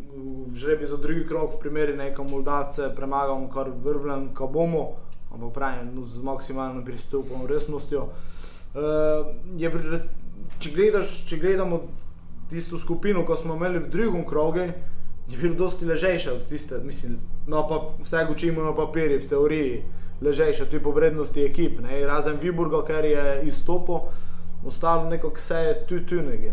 v žrebi za drugi krok, v primeri nekaj Moldavce, premagamo kar vrvljen, ko bomo, ampak pravim, no, z maksimalnim pristopom, resnostjo. Uh, je, če, gledaš, če gledamo tisto skupino, ko smo imeli v drugem krogu, je bilo dosti ležejše od tiste, mislim, no pa vse učimo na papirju, v teoriji ležejša, tudi po vrednosti ekip, ne? razen Viburga, ker je izstopil, ostalo nekako vse je tu tu neki.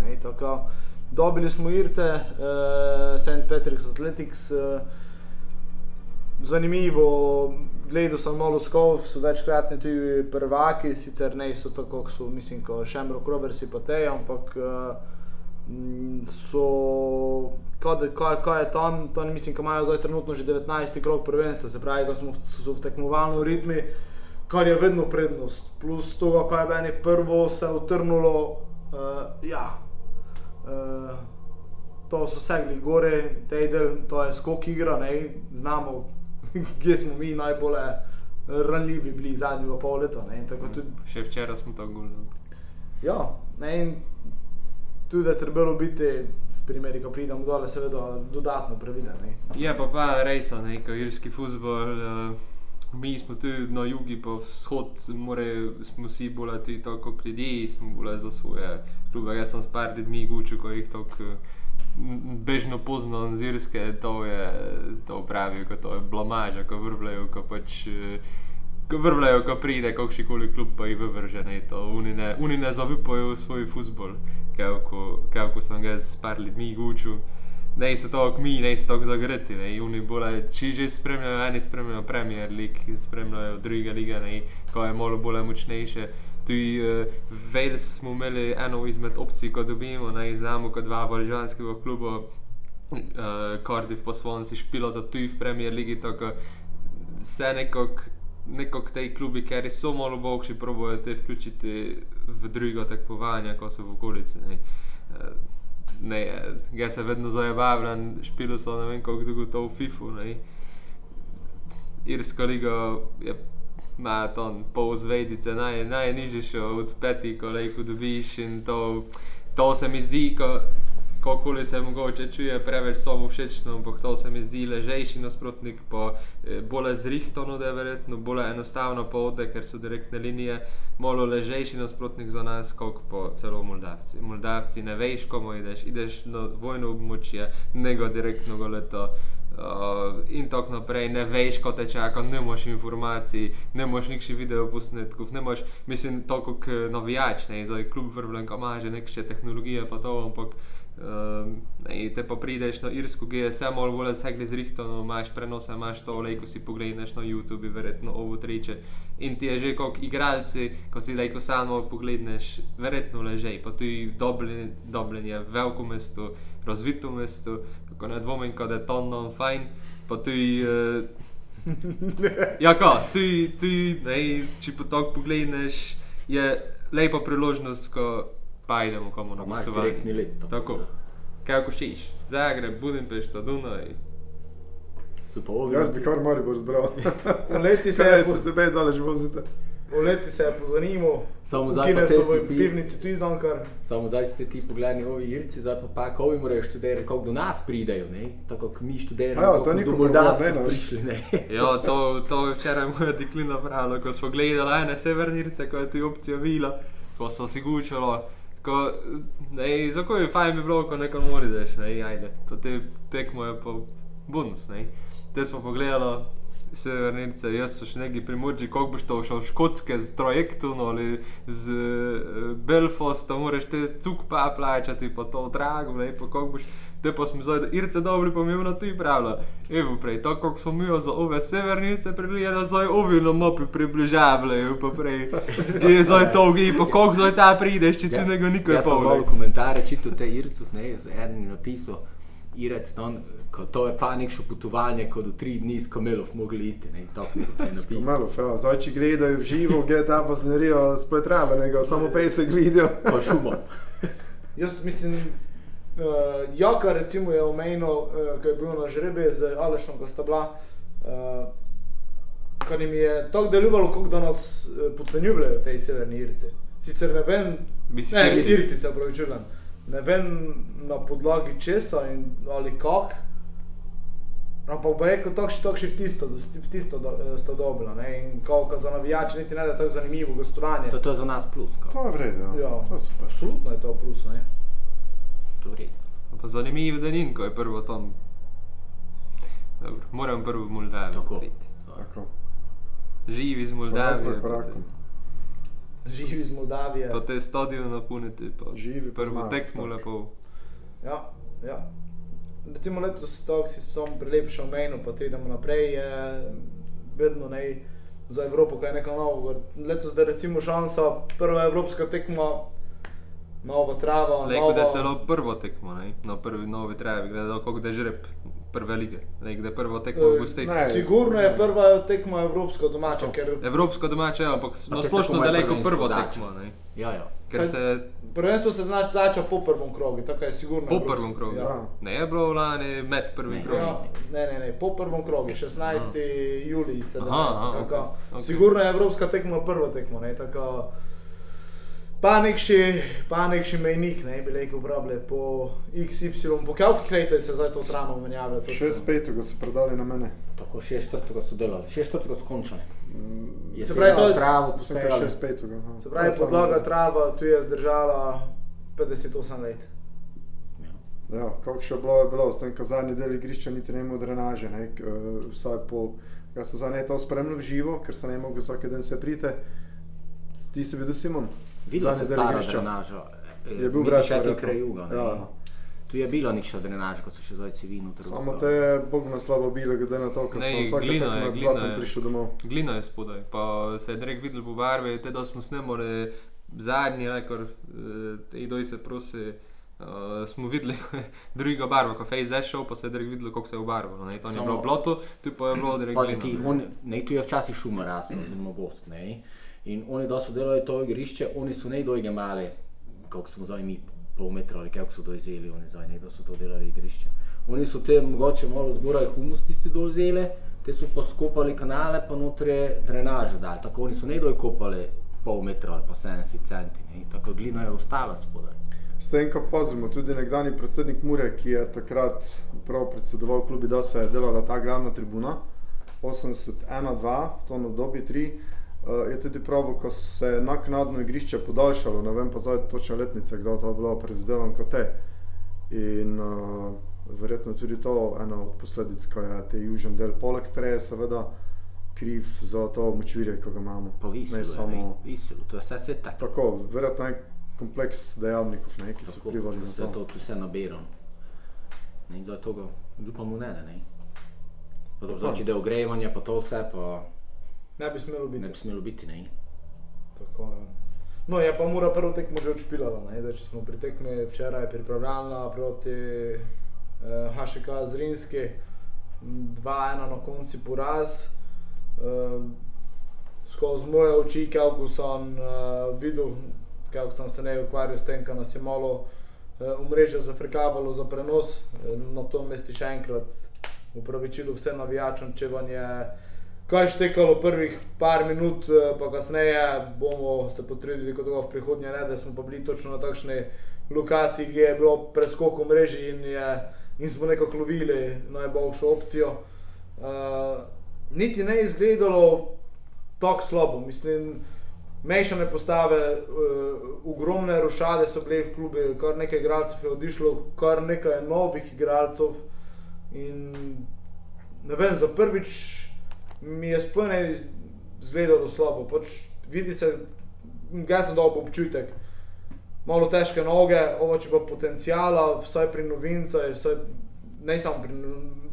Dobili smo Irce, uh, St. Patrick's Athletics, uh, zanimivo, gledal sem malo skov, so večkratni tudi prvaki, sicer ne so tako, kot so, mislim, kot Shamrock Rovers in pa te, ampak uh, so kaj, kaj, kaj je tam, tam mislim, da imajo zdaj trenutno že 19. krok prvenstva, se pravi, da smo v, v tekmovalni ritmi, kar je vedno prednost. Plus to, kaj je meni prvo se utrnulo, uh, ja, uh, to so segli gore, tejdel, to je skok igra, ne, znamo, kje smo mi najbolj ranljivi bili zadnjega pol leta. Ne, tudi, Še včeraj smo to govorili. Ja, ne, in tudi je trebalo biti primeri, ko pridemo dol, seveda dodatno previden. Je pa pa res, neko irski futbol. Uh, mi smo tu na jugu, pa vzhod, more, smo vsi bolj tudi tako kot ljudje, smo bolj za svoje klube. Jaz sem s par ljudmi gučil, ko jih tako bežno pozno z irske, to je to pravi, kot to je blamaža, ko vrvlejo, ko pač. Ko vrvljajo, ko pride, kako še koli klub pa jih vrže, ne to. Oni ne zaupajo v svoj futbol, kako sem ga s par ljudmi gučil. Ne so to, mi ne so zagreti, ne oni bolj, če že spremljajo, eni spremljajo Premier League, spremljajo druge lige, ne ko je malo bolj močnejše. Tudi uh, Vales smo imeli eno izmed opcij, ko dobimo, naj znamo kot dva valžanskega kluba, uh, Cardiff pa Swansea špilo, tudi v Premier League, tako se nekako neko k tej klubi, ker so malo boljši, probojajo te vključiti v drugo tekmovanje, ko so v okolici. Ne, eh, ne jaz se vedno zabavam, špilo so ne vem, kako dolgo to v FIFU. Ne. Irska liga je. Ma tam pol zvezdice, naj, najnižje še od petih, ko lahko dobiš. To, to se mi zdi, ko kako se mogoče čuje preveč samo všečno, ampak to se mi zdi ležejši nasprotnik, pa eh, bolj zrihtono, da je verjetno bolj enostavno povode, ker so direktne linije, malo ležejši nasprotnik za nas, kot pa celo Moldavci. Moldavci ne veš, komu ideš, ideš na vojno območje, nego direktno go leto. Uh, in tako naprej, ne veš, ko te čaka, ne imaš informacij, ne imaš nikšnih videoposnetkov, ne imaš, mislim, toliko kot navijač, ne, zdaj kljub vrvljen, ko imaš nekaj tehnologije, pa to, ampak Um, te pa prideš na Irsko, ki je vse malo bolj segli zrihto, no, imaš prenose, imaš to, le ko si pogledaš na YouTube, verjetno ovo triče. In ti je že kot igralci, ko si lejko samo pogledaš, verjetno ležej. Pa tudi Dublin, Dublin je veliko mesto, razvito mesto, tako ne dvomim, da je to non fajn. Pa tudi. Uh, ja, ko, tudi, tudi, ne, če pa tako pogledaš, je lepa priložnost, ko pa idemo komu na gostovanje. Tako, kako šiš, Zagreb, Budimpešta, Dunaj. Jaz bi kar mori bo zbral. Leti se je, se tebe daleč vozite. Leti se je pozanimal. Samo zdaj pa so v pivnici tudi zankar. Samo zdaj ste ti pogledali ovi irci, zdaj pa pa kovi morajo študirati, koliko do nas pridejo, ne? Tako kot mi študiramo, ja, to ni do Moldavije prišli, ne? ja, to, to je včeraj moja deklina pravila, ko smo gledali ene severne irce, ko je tu opcija vila, ko so si gučalo. Ko, ne, zakaj je fajn bi bilo, ko nekam moriš, ne, ajde, to te tekmo je pa bonus, ne. Te smo pogledali, severnice, jaz so še neki primorči, kako boš to šel škotske z trajektom ali z uh, Belfasta, moraš te cuk pa plačati, pa to drago, ne, pa kako boš. Te pa smo zdaj, irce dobri, pa mi imamo ti pravila. Evo prej, tako kot smo mi za ove severnice pregledali, zdaj ovi na mapi približavali, pa prej. Ti je zdaj to, ki pa kako zdaj ta prideš, če ti ja, njega nikoli ne. Ja, samo komentarje čitam te ircov, ne, z enim napisom, irec, ton, ko to je panično potovanje, ko do tri dni s kamelov mogli iti. Ne, kamelov, ja. Zdaj, če gledajo v živo, gre ta pa znerijo splet ravenega, samo pesek vidijo. Pa šumo. Jaz mislim, uh, Jaka recimo je omenil, uh, ko je bil na žrebe z Alešom, ko sta bila, uh, kar jim je tako delovalo, kot da nas uh, podcenjujejo te severne Irice. Sicer ne vem, mislim, ne, Irici se pravi, ne vem na podlagi česa in, ali kako. Ampak bo rekel, to še tako še v tisto, v tisto do, eh, sto dobro. In ko za navijače niti ne da tako zanimivo gostovanje. To je za nas plus. Ko. To je vredno. Ja, to je absolutno je to plus. Ne? Je. Pa zanimivo, da ni, ko je prvo tam. Dobro, moram prvo v Moldavijo. Tako. Tako. Živi z Moldavijo. Živi z Moldavijo. Pa te stadion napolniti. Živi. Prvo tekmo lepo. Ja, ja recimo letos tako si samo prilepšal mejno, pa te idemo naprej, je vedno ne za Evropo, kaj je nekaj novega. Letos da recimo šansa, prva evropska tekma, nova trava. Lepo, da je celo prvo tekmo, ne? na prvi novi travi, gledal, kako da je žreb prve lige, da je prvo tekmo v gostih. Sigurno je prva tekma evropska domača. Ker... Evropska domača, ja, ampak na splošno daleko prvo tekmo. Ja, ja. Ker se Prvenstvo se znaš začel po prvem krogu, tako je sigurno. Po prvem krogu. Ja. Ne je bilo lani med prvim krogom. Ja, ne, ne, ne, po prvem krogu, 16. Aha. julij, 17. Aha, aha, okay. Okay. Sigurno je evropska tekma prva tekma, ne tako. Pa nek še, pa nek še mejnik, ne bi rekel, uporabljal po XY, po kakšnih letih se zdaj to tramo menjavlja. Še s petega so predali na mene. Tako, še četrtega so delali, še četrtega so končali. Mm, se pravi, to je travo, se pravi, še s petega. Se pravi, podlaga trava, tu je zdržala 58 let. Ja, ja kako še bilo, je bilo, s tem, ko zadnji del igrišča niti ne imel drenaže, ne, vsaj po, jaz sem zadnji to spremljal živo, ker sem ne mogel vsak dan se prite. Ti si videl Simon? Videl sem staro drenažo. Je bil brez krajuga. Ja. Tu je bilo nekaj drenaž, ko so še zdaj civilno trgovali. Samo te je Bog na slabo bilo, glede na to, kako so vsak glina, je, glina je prišel domov. Glina je spodaj, pa se je direkt videl po barvi, te da smo snemali zadnji rekord, eh, te doj se prosi. Uh, smo videli, druga barva, ko je zdaj šel, pa se je direkt videl, kako se je obarvalo. To ni bilo bloto, tu pa je bilo direkt. Ne, tu je včasih šuma rasla. Ne? In oni, da so delali to igrišče, oni so ne dojge mali, kako smo zdaj mi pol metra ali kako so dojzeli, oni zdaj ne da so to delali igrišče. Oni so te mogoče malo zgoraj humus tisti dojzeli, te so pa skopali kanale, pa notre drenažo dali. Tako oni so ne doj kopali pol metra ali pa 70 centi, ne? tako glina je ostala spodaj. S tem, ko pozimo, tudi nekdani predsednik Mure, ki je takrat prav predsedoval klubi, da se je delala ta glavna tribuna, 81-2, v tom obdobju 3, uh, je tudi prav, ko se je naknadno igrišče podaljšalo, ne vem pa zdaj točno letnice, to je bilo predvidevan kot te. In uh, verjetno tudi to ena od posledic, ko je te južni del poleg streje, seveda kriv za to močvirje, ki ga imamo. Pa visilo, ne samo visilo, to je vse se tako. Tako, verjetno je kompleks dejavnikov, ne, ki tako, so vplivali na to. To je vse nabirano. In zato toga upamo ne, ne. Pa to znači, da je ogrevanje, pa to vse, pa Ne bi smelo biti. Ne bi smelo biti, ne. Tako, ja. No, je pa mora prvo tekmo že odšpilala. Zdaj, če smo pri tekmi včeraj pripravljala proti eh, HŠK Zrinski, 2-1 na konci poraz. Eh, skozi moje oči, kako sem eh, videl, kako sem se ne ukvarjal s tem, kar nas je malo eh, umrežje zafrkavalo za prenos, eh, na to mesti še enkrat upravičilo vsem navijačem, če vam je kaj štekalo prvih par minut, eh, pa kasneje bomo se potrudili, kot v prihodnje, ne, da smo pa bili točno na takšni lokaciji, ki je bilo preskok v mreži in, je, in smo nekako lovili najboljšo opcijo. Uh, niti ne izgledalo tako slabo, mislim mešane postave, uh, ogromne rošade so bile v klubu, kar nekaj igralcev je odišlo, kar nekaj novih igralcev. In ne vem, za prvič mi je spone izgledalo slabo. Pač vidi se, ga sem dal občutek. Malo težke noge, ovo če pa potencijala, vsaj pri novincah, vsaj, ne samo pri,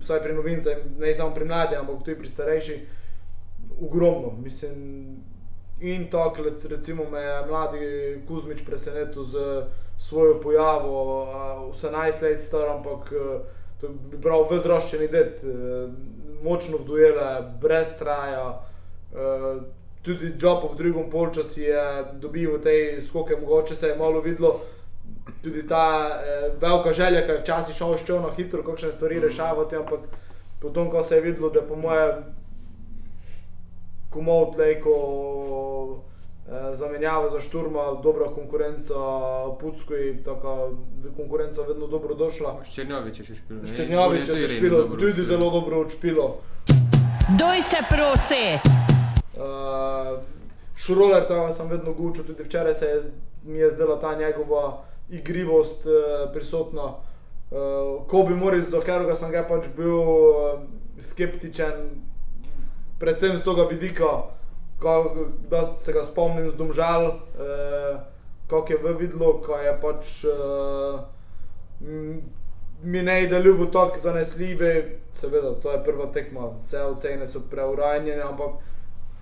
vsaj pri novincah, ne samo pri mladih, ampak tudi pri starejših, ogromno. Mislim, In tako, recimo, me je mladi Kuzmič presenetil z svojo pojavo, vse najslej star, ampak to bi prav vzroščeni det, močno vdujele, brez traja. Tudi Džopo v drugem polčasu je dobil v tej skoke, mogoče se je malo videlo. Tudi ta eh, velika želja, ki je včasih šel še na hitro, kakšne stvari rešavati, ampak potem, ko se je videlo, da po mojem komod lejko eh, zamenjava za šturma, dobra konkurenca, Pucko je taka konkurenca vedno dobro došla. Ščernjovič je še špilo. Ščernjovič je še špilo, tudi zelo dobro odšpilo. Doj se prosi! Uh, Šuroler, to sem vedno gučil, tudi včeraj se je, mi je zdela ta njegova igrivost uh, prisotna. Uh, ko bi moral z dokeroga, sem ga pač bil uh, skeptičen, predvsem z tega vidika, da se ga spomnim z domžal, eh, kako je v vidlo, ko je pač eh, mi ne je delil tako zanesljive, seveda, to je prva tekma, vse ocene so preuranjene, ampak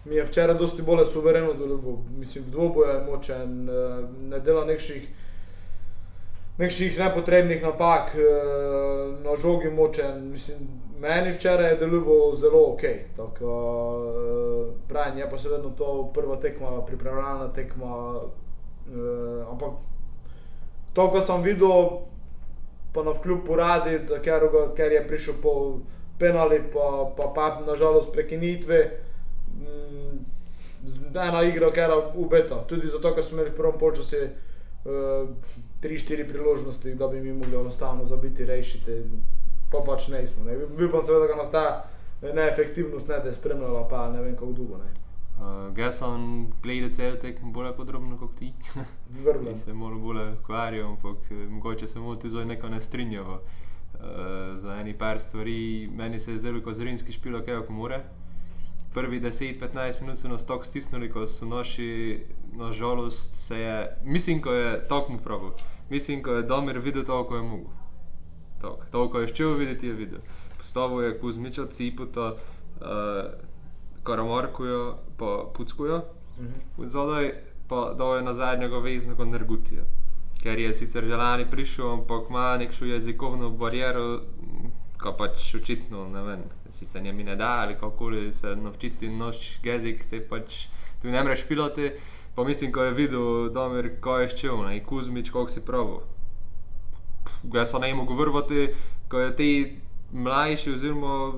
mi je včeraj dosti bolj suvereno delil, mislim, v dvoboju je močen, eh, ne dela nekših nekšnih nepotrebnih napak, eh, na žogi močen, mislim, Meni včeraj je deloval zelo ok. Tako, uh, pravim, je pa seveda to prva tekma, pripravljalna tekma. Uh, ampak to, kar sem videl, pa na vkljub porazi, ker, ker je prišel po penali, pa pa, pa nažalost prekinitve. Um, ena igra, ki je ubeta. Tudi zato, ker smo imeli v prvem polčasu uh, tri, štiri priložnosti, da bi mi mogli enostavno zabiti, rešiti pa pač ne smo. Ne. Pa seveda, da nas ta neefektivnost ne da spremljala, pa ne vem kako dolgo. Uh, Jaz sem gledal cel tek bolj podrobno kot ti. Vrlo. se malo bolj ukvarjal, ampak eh, mogoče se mu tudi neko ne strinjava. Uh, za eni par stvari meni se je zdelo, kot zrinski špilo, kaj kako more. Prvi 10-15 minut so nas tako stisnili, ko so naši, nažalost, se je, mislim, ko je tako mu pravil, mislim, ko je Domer videl to, ko je mogel. To, ko je šel videti, je videl. Postavil je Kuzmiča, Ciputa, uh, Karamorkujo, pa Puckujo, mhm. zadaj pa dal je na zadnjega veznika Nergutija. Ker je sicer že lani prišel, ampak ima neko jezikovno bariero, ko pač očitno, ne vem, si se njemi ne da ali kako koli se naučiti noč jezik, te pač tu ne moreš piloti. Pa mislim, ko je videl, da je čel, ne, Kuzmič, koliko si pravil jaz sem najmo govoriti, ko je ti mlajši, oziroma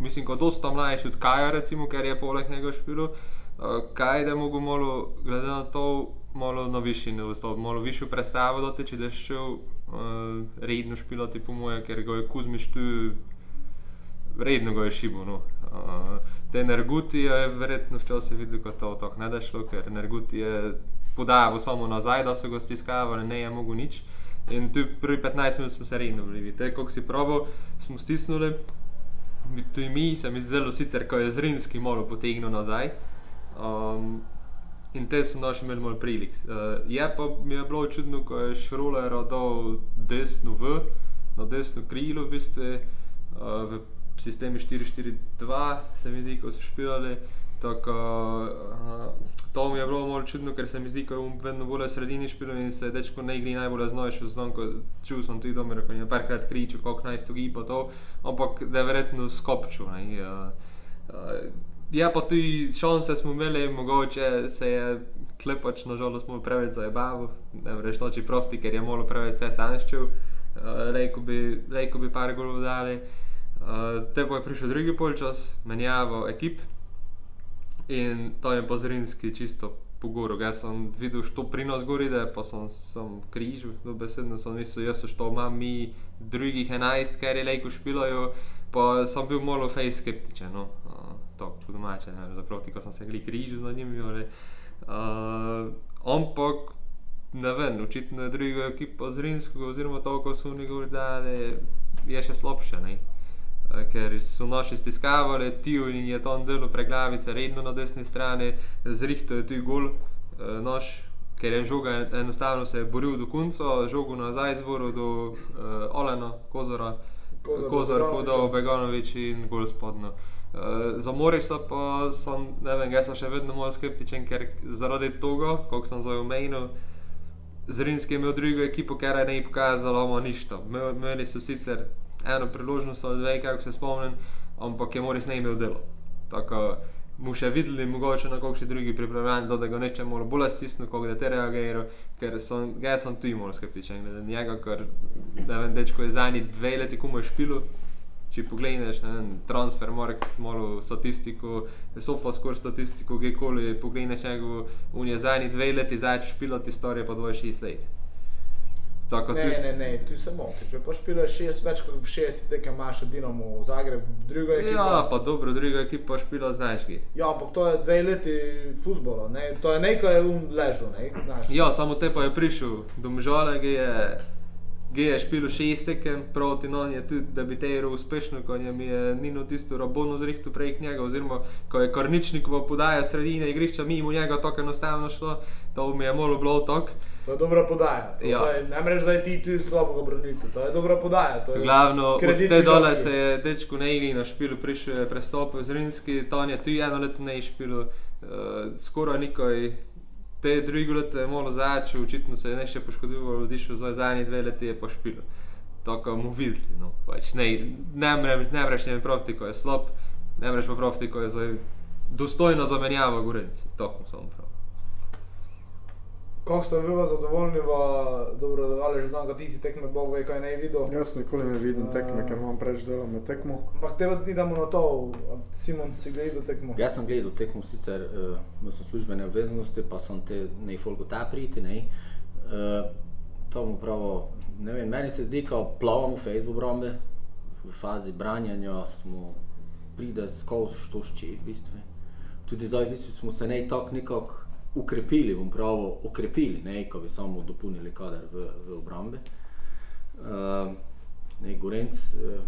mislim, ko dosta mlajši od Kaja, recimo, ker je poleg njega špil, uh, kaj da mogo malo, glede na to, malo na višji nivo, malo višjo predstavo doteči, da je šel uh, redno špilati po moje, ker ga je Kuzmiš tu redno ga je šibo. No. Uh, te energuti je verjetno včasih videl, kot to tako ne da šlo, ker energuti je podajal samo nazaj, da so ga stiskavali, ne je mogo nič. Uh, In tu prvi 15 minut smo se redno bili, te, ko si probo, smo stisnili. Tudi mi, se mi zdelo sicer, ko je zrinski malo potegnil nazaj. Um, in te smo naši imeli malo prilik. Uh, je pa mi je bilo čudno, ko je šroler dal desno v, na desno krilo, v bistvu, uh, v sistemi 4-4-2, se mi zdi, ko so špilali. Tako, uh, to mi je bilo malo čudno, ker se mi zdi, da je vedno bolj sredini špil in se dečko ne igri najbolj znojš, znam, ko čutil sem tudi domer, ko je parkrat kričal, koliko naj stogi pa to, ampak da je verjetno skopčil. Uh, uh, ja, pa tudi šanse smo imeli, mogoče se je klepač, nažalost, smo preveč zajebavu, ne veš noči profti, ker je malo preveč se sanščil, uh, lejko bi, lejko bi par golov dali. Uh, te pa je prišel drugi polčas, menjavo ekip in to je pozrinski čisto pogoro. Jaz sem videl, što pri nas gori, da pa sem, sem križ, dobesedno sem mislil, jaz što imam mi drugih 11, ker je lejko špilajo, pa sem bil malo fej skeptičen. No. Uh, to, po domače, zapravo, ko sem se gli križil na njim. Uh, ampak, ne vem, očitno je druga ekipa z Rimskega, oziroma to, ko so oni govorili, je še slabše. Ne? Ker so noči stiskavali, ti in je to delo preglavice, redno na desni strani, zrihto je tu gol, noč, ker je žoga enostavno se je boril do konca, žogo nazaj zboru do uh, Olena, Kozora, Kozor, Hudo, Beganovič in gol spodno. Uh, za Morisa pa sem, ne vem, jaz sem še vedno malo skeptičen, ker zaradi tega, koliko sem zdaj omenil, Zrinski je imel drugo ekipo, ker je ne pokazalo, ništa. Imeli so sicer eno priložnost ali dve, kako se spomnim, ampak je Moris ne imel delo. Tako mu še videli, mogoče na kakšni drugi pripravljanji, da ga neče malo bolj stisnil, kako da te reagirajo, ker sem, ga sem tu imel skeptičen glede njega, ker ne vem, dečko je zadnji dve leti kumo je špilo če pogledeš transfer market, malo statistiko, sofa score statistiko, kjerkoli pogledeš njegov, on je zadnji dve leti začel špilati storije pa 26 let. Tako, ne, tis... ne, ne, tu se moče. Če pa špilaš več kot 60 tekem, imaš Dinamo v Zagrebu, druga ekipa. Ja, pa dobro, druga ekipa špila znaš ki. Ja, ampak to je dve leti futbola, ne? to je nekaj, kar je um ležal, ne? Znaš. Ja, samo te pa je prišel, domžale, ki je G je špil šest tekem proti non je tudi debiteral uspešno, ko je mi je Nino tisto robono zrihtu prej k njega, oziroma ko je Korničnikova podaja sredine igrišča mimo njega tako enostavno šlo, to mi je malo bilo tok. To je dobra podaja. Ja. Ne mreš zdaj ti tu slabo braniti, to je dobra podaja. Je Glavno, od te dole se je dečku ne igri na špilu, prišel je prestopil z Rinski, to je tu eno leto ne špilu, uh, skoraj nikoj te druge leta je malo začel, očitno se je ne še poškodoval, odišel za zadnje dve leti je pošpil. Tako mu videli. No. Pač ne, ne, ne mreš ne profiti, ko je slab, ne mreš pa profiti, ko je zdaj dostojno zamenjava Gorenci. Tako sem prav. Kako ste bili zadovoljni, dobro, ali že znam, da ti si tekme, Bog ve, kaj ne videl? Jaz nikoli ne vidim tekme, ker imam preveč dela med tekmo. Ampak te vodi, da na to, Simon, si gledal tekmo? Jaz sem gledal tekmo, sicer uh, imel sem službene obveznosti, pa sem te ne folgo ta priti. Uh, to mu pravo, ne vem, meni se zdi, ko plavamo v Facebook brombe, v fazi branjanja smo pride skozi štošči, v bistvu. Tudi zdaj, v bistvu smo se ne tako nekako ukrepili, bom pravi, ukrepili, ne, ko bi samo dopolnili kader v, v obrambi. Uh, ne, Gorenc, uh,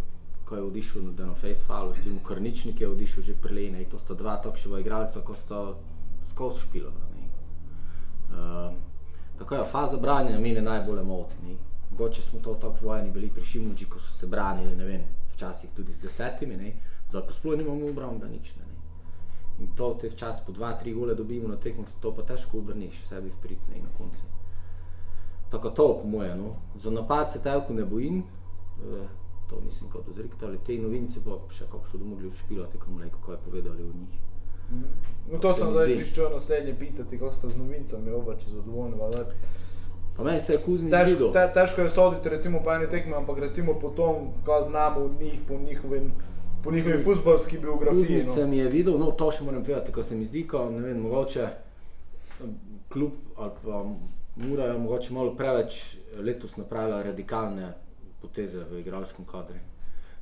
ko je odišel na eno face-fall, recimo Krničnik je odišel že prej, ne, to sta dva takšnega igralca, ko sta skozi špilo. Uh, tako je, faza branjenja mene najbolj moti. Mogoče smo to tako vojni bili pri Šimunči, ko so se branili, ne vem, včasih tudi z desetimi, ne, zdaj pa sploh nimamo obrambe nič. Ne. In to te včasih po dva, tri gole dobimo na tekmo, to pa težko obrniš, sebi vpritne in na koncu. Tako to po mojem, no. za napad se telko ne bojim, e, to mislim kot ozrikta, ali te novince pa še kako še domogli ušpilati, kako mleko, kaj povedali o njih. Mm. No to sem zdaj prišel naslednje pitati, kako ste z novincami obače zadovoljni, valjati. Pa meni se je Kuzmi težko, te, težko je soditi recimo po eni tekmi, ampak recimo po tom, kaj znamo od njih, po njihovem po njihovi futbalski biografiji. No. Sem je videl, no to še moram povedati, ko se mi zdi, ko ne vem, mogoče klub ali pa Mura je mogoče malo preveč letos napravila radikalne poteze v igralskem kadru.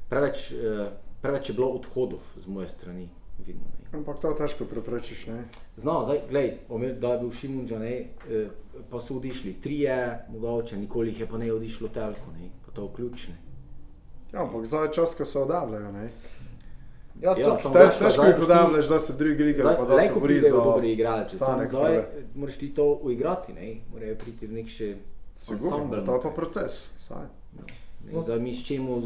Preveč, eh, preveč je bilo odhodov z moje strani. Vidno, Ampak to težko preprečiš, ne? Znao, zdaj, glej, omer, da je bil Šimunča, ne, eh, pa so odišli trije, mogoče, nikoli jih je pa ne odišlo telko, ne, pa to vključne. Ja, ampak zdaj je čas, ko se odavljajo. Ne? Ja, ja, to je težko, jih odavljaš, da se drugi igrajo, pa da se bori za dobri igralci. Zdaj moraš ti to uigrati, ne? morajo priti v nek še ensemble. To je pa proces. No. zdaj mi ščemo,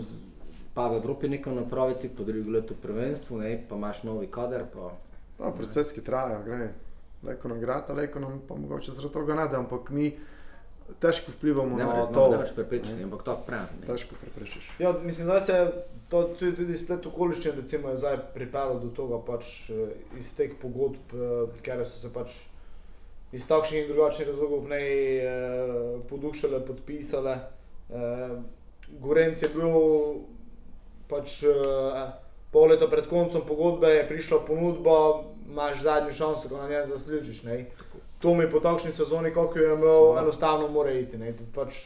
pa v Evropi nekaj napraviti, po drugi letu prvenstvu, ne? pa imaš novi kader. Pa, pa proces, ki traja, gledaj. Leko nam igrata, leko nam pa mogoče zaradi tega ne da, ampak mi težko vplivamo ne, na to. Ne moreš preprečiti, ampak to pravi. Težko preprečiš. Ja, mislim, da se to tudi, tudi splet okoliščin recimo je zdaj pripeljalo do tega pač eh, iz teh pogodb, eh, ker so se pač iz takšnih in drugačnih razlogov v nej eh, podušale, podpisale. Eh, Gorenc je bil pač, uh, pol leta pred koncem pogodbe je prišla ponudba, imaš zadnjo šanso, ko na njej zaslužiš. Ne? To mi po takšni sezoni, kako je imel, enostavno mora iti. Pač,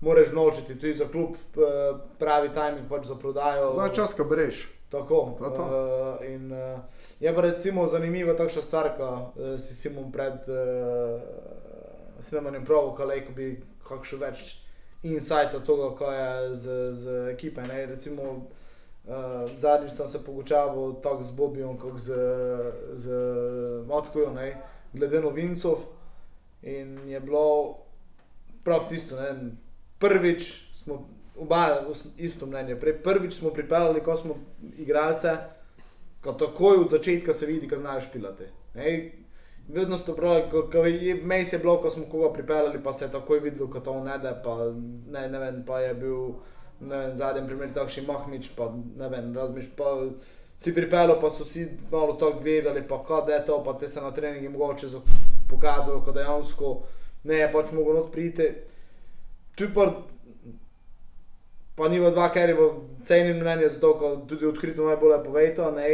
Moraš nočiti, tudi za klub eh, pravi timing pač za prodajo. Za čas, ko breš. Tako. To to. Uh, in, uh, je pa recimo zanimiva takšna stvar, ko uh, si Simon pred uh, snemanjem prav, kaj bi kakšno več insight od tega, kaj je z, z ekipe. Ne? Recimo, Uh, zadnjič sem se pogočal tako z Bobijem, kot z, z Matkojem, glede novincov. In je bilo prav tisto. Ne? Prvič smo oba isto mnenje. Prej, prvič smo pripeljali, ko smo igralce, ko takoj od začetka se vidi, da znajo špilati. Vedno so pravi, ko je vmes je bilo, ko smo koga pripeljali, pa se je takoj videl, da to ne da, pa ne, ne vem, pa je bil zadnji primer takšen Mahmič, pa ne vem, razmiš, pa si pripeljal, pa so si malo to gledali, pa kaj je to, pa te se na treningi mogoče pokazalo, da dejansko ne je pač moglo odpriti. Tu pa, pa ni v dva, ker je v cenim mnenju, zato tudi odkrito najbolje povedo, ne,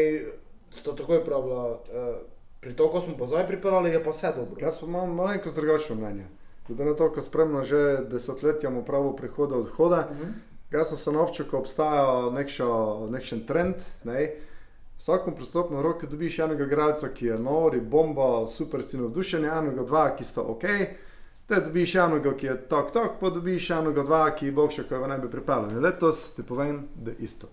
to takoj pravilo. Uh, Pri to, ko smo pa zdaj pripeljali, je pa vse dobro. Jaz imam malenkost drugačno mnenje. Glede na to, ko spremljam že desetletja mu pravo prihoda odhoda, uh mhm. -huh. Jaz sem se naučil, ko obstaja nekšen trend. Ne? Vsakom pristopnem roku dobiš enega igralca, ki je nori, bomba, super si navdušen, enega, dva, ki sta ok. Te dobiš enega, ki je tok, tok, pa dobiš enega, dva, ki bo še kaj ne bi pripeljal. Letos ti povem, da je isto.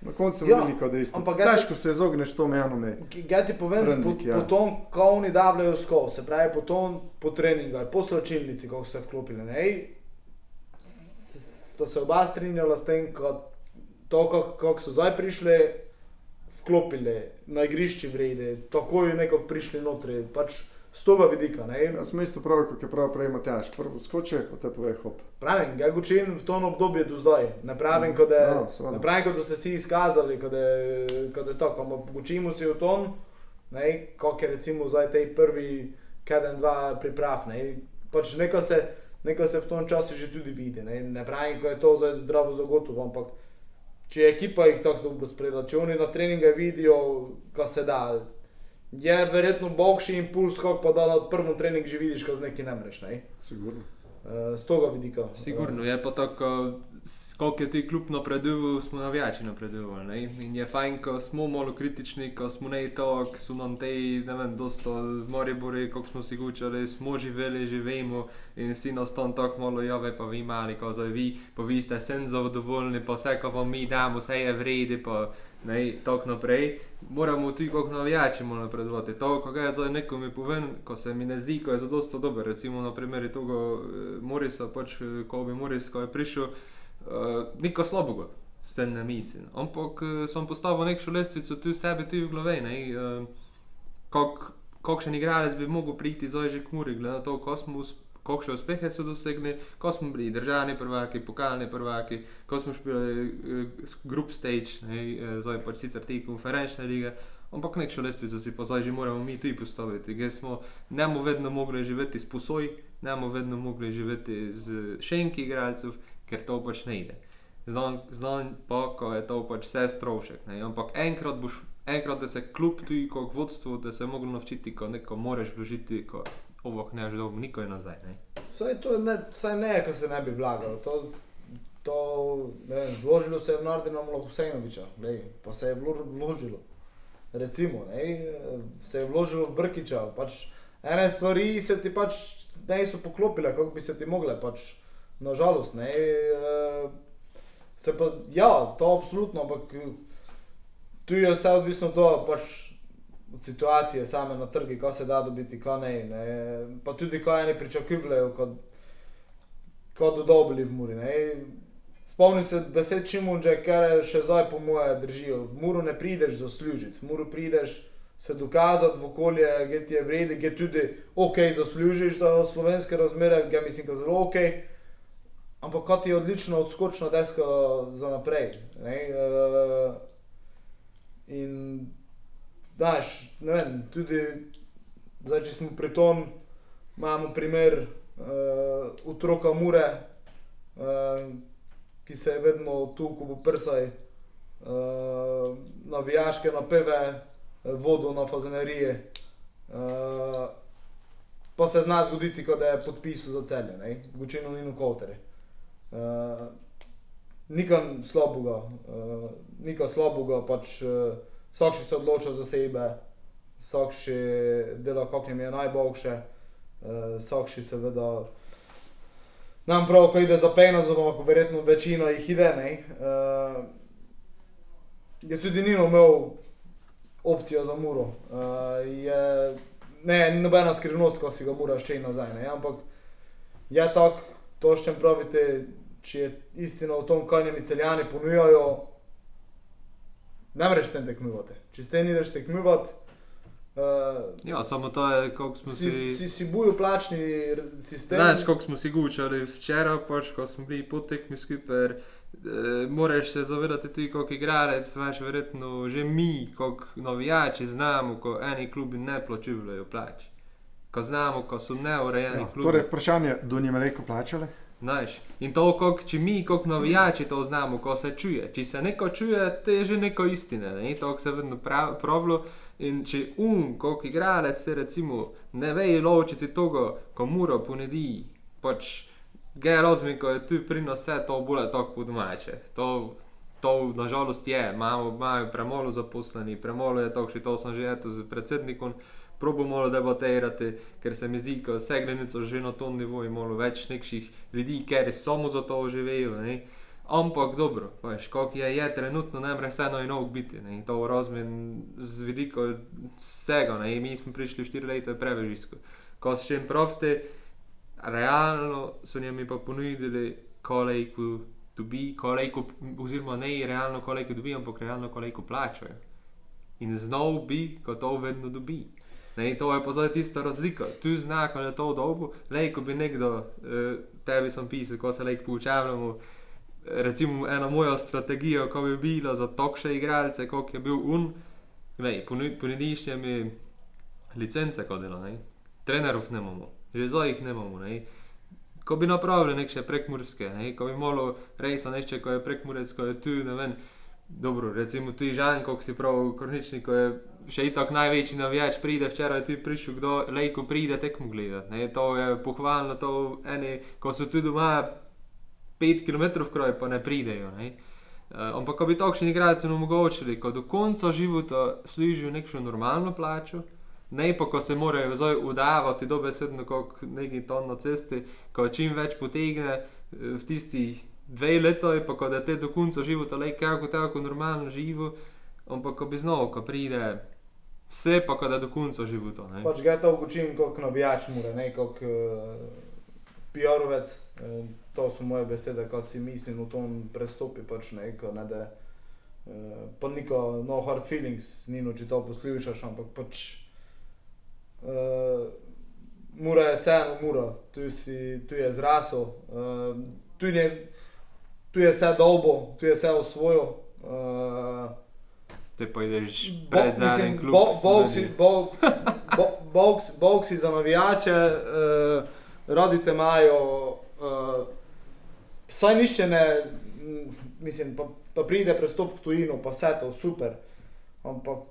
Na koncu je veliko, da je isto. Ampak težko se izogneš to mejano me. Kaj ti povem, Rendik, po, ja. po tom, ko oni davljajo skov, se pravi po tom, po treningu, po sločilnici, ko so se vklopili. Ne? sta se oba strinjala s tem, da to, kako so zdaj prišli, vklopili na igrišče vrede, tako je neko prišli notri. Pač Z tega vidika. Jaz sem isto pravi, kot je prav prej Matjaš. Prvo skoče, kot te pove hop. Pravim, ga učim v tom obdobju do zdaj. Ne pravim, kot no, da so se vsi izkazali, kot je to. Ampak učimo se v tom, kot je recimo zdaj te prvi, kaden dva priprav. Ne? Pač nekaj se nekaj se v tom času že tudi vidi. Ne, ne pravim, da je to zdaj zdravo zagotovo, ampak če je ekipa jih tako dobro sprejela, če oni na treningu vidijo, kaj se da, je verjetno boljši impuls, kot pa da na prvem treningu že vidiš, kaj z neki ne mreš. Ne? Sigurno. Z tega vidika. Sigurno je pa tako koliko je ti kljub napredoval, smo navijači napredovali. In je fajn, ko smo malo kritični, ko smo ne to, ko so nam te, ne vem, dosto morje bori, kako smo si gučali, smo živeli, živimo in si nas tam tako malo jave, pa vi mali, ko zdaj vi, pa vi ste sen zadovoljni, pa vse, ko vam mi damo, vse je vredi, pa ne, tako naprej. Moramo tudi kot navijači malo napredovati. To, ko je zdaj nekomu povem, ko se mi ne zdi, ko je zadosto dobro, recimo na primer tega eh, Morisa, pač, ko bi Moris, ko je prišel, uh, neko slabo, s tem ne mislim. Ampak uh, sem postavil neko lestvico tu sebe, tu v glavi. Uh, kak, kakšen igralec bi mogel priti zdaj že k Muri, glede na to, kakšne uspehe so dosegli, ko smo bili državni prvaki, pokalni prvaki, ko smo špili uh, group stage, ne, uh, zdaj pač sicer te konferenčne lige. Ampak nek še lestvico si pa zdaj že moramo mi tudi postaviti. Smo, ne bomo vedno mogli živeti s posoj, ne bomo vedno mogli živeti z šenki igralcev ker to pač ne ide. Znam pa, ko je to pač vse strošek. Ne? Ampak enkrat, boš, enkrat, da se kljub tudi kot vodstvo, da se lahko naučiti, ko neko moraš vložiti, ko ovok ne že dolgo, nikoli nazaj. Saj to ne, saj ne, ko se ne bi vlagalo. To, to, ne, vložilo se je v Nordina Mlohusejnoviča, pa se je vložilo. Recimo, ne, se je vložilo v Brkiča. Pač, ene stvari se ti pač ne so poklopile, kako bi se ti mogle. Pač, nažalost. Ne, uh, pa, ja, to absolutno, ampak tu je vse odvisno od pač, od situacije, same na trgu, kaj se da dobiti, kaj ne. ne. Pa tudi, kaj oni pričakujejo, kot, kot dobili v Muri. Ne. Spomnim se besed Čimunže, ker še zdaj po moje držijo. V Muru ne prideš zaslužiti, v Muru prideš se dokazati v okolje, ki ti je vredi, ki tudi ok, zaslužiš za slovenske razmere, ki mislim, da je zelo ok ampak kot je odlično odskočna deska za naprej. Uh, in daš, ne vem, tudi zdaj, če smo pri tom, imamo primer uh, otroka Mure, uh, ki se je vedno tu, ko bo prsaj. uh, navijaške napeve, vodo na fazenerije. Uh, pa se zna zgoditi, da je podpisal za celje, večino in ukotere. Uh, Nikam slabega, uh, nikam slabega, pač uh, vsak se odloča za sebe, vsak še dela, kako jim je najboljše, uh, vsak še seveda. Nam prav, ko ide za peno, zelo verjetno večino jih ide. Uh, je tudi Nino imel opcijo za muro. Uh, je, ne, ni nobena skrivnost, ko si ga moraš še in nazaj. Ne? Ampak je tako, to še pravite, če je istina v tom, kaj mi celjani ponujajo, ne moreš s tem tekmovati. Če s tem ideš tekmovati. Uh, ja, samo to je, kako smo si. Si, si, si bujo plačni sistem. Znaš, kako smo si gučali včeraj, pač, ko smo bili potekmi skupaj. E, moraš se zavedati tudi, kot igralec, veš, verjetno že mi, kot navijači, znamo, ko eni klubi ne plačujejo plač. Ko znamo, ko so neurejeni ja, klubi. Torej, vprašanje, do njih veliko plačale? Znaš, in to, kak, če mi, kot navijači, to znamo, ko se čuje. Če se neko čuje, to je že neko istine, ne? to se vedno pravilo. In če um, kot igralec, se recimo ne ve ločiti tega, ko mora ponedi. Pač, Gej razumem, ko je tu pri nas vse to bolje tako kot domače. To, to nažalost je, imamo, imamo premalo zaposlenih, premalo je to, še to sem že eto z predsednikom. Probo malo debatirati, ker se mi zdi, da vse gledice že na tom nivoju imamo več nekših ljudi, ker samo za to živijo. Ampak dobro, veš, kako je, je trenutno, ne more vseeno in nog biti. Ne? To razumem z vidika vsega. Ne? Mi smo prišli štiri leta prevežisko. Ko še en profite realno so njimi pa ponudili, koliko dobi, koliko, oziroma ne realno, koliko dobi, ampak realno, koliko plačajo. In znov bi, ko to vedno dobi. Ne, to je pa zdaj tista razlika. Tu znak je to dolgo, le ko bi nekdo, eh, tebi sem pisal, ko se lek poučavamo. Recimo, ena moja strategija, ko bi bila za tokše igralce, kot je bil un, ponudiš mi licence, kot dela, trenerov ne imamo že zdaj jih ne imamo. Ne? Ko bi napravili nekaj prekmurske, ne? ko bi malo rejsa nešče, ko je prekmurec, ko je tu, ne vem, dobro, recimo tu žan, kot si prav, kornični, ko je še itak največji navijač, pride včeraj ti prišel, kdo lejko pride tekmo gledati. To je pohvalno, to eni, ko so tu doma 5 km kroj, pa ne pridejo. Ne? Uh, ampak, ko bi takšni igralci omogočili, ko do konca života služijo neko normalno plačo, ne pa, ko se morajo zdaj udavati, dobesedno, kot neki ton na cesti, ko čim več potegne eh, v tistih dveh letih, pa da te do konca života le kako tako normalno živo, ampak ko bi znal, ko pride. Vse pa, da do konca života. Pač ga to učim kot navijač, mora, ne kot uh, eh, PR-ovec. Uh, to so moje besede, ko si mislim v tom prestopi. Pač, ne, ko, ne, da, uh, pa niko, no hard feelings, ni noč to poslušaš, ampak pač uh, mora je vseeno, mora, tu, si, tu je zrasel, uh, tu, tu je vse dolgo, tu je vse osvojil. Uh, Te pa ideš pred zadnjim klubom. Bog si za navijače, uh, rodite imajo, uh, saj nišče ne, mislim, pa, pa pride prestop v tujino, pa vse to super. Ampak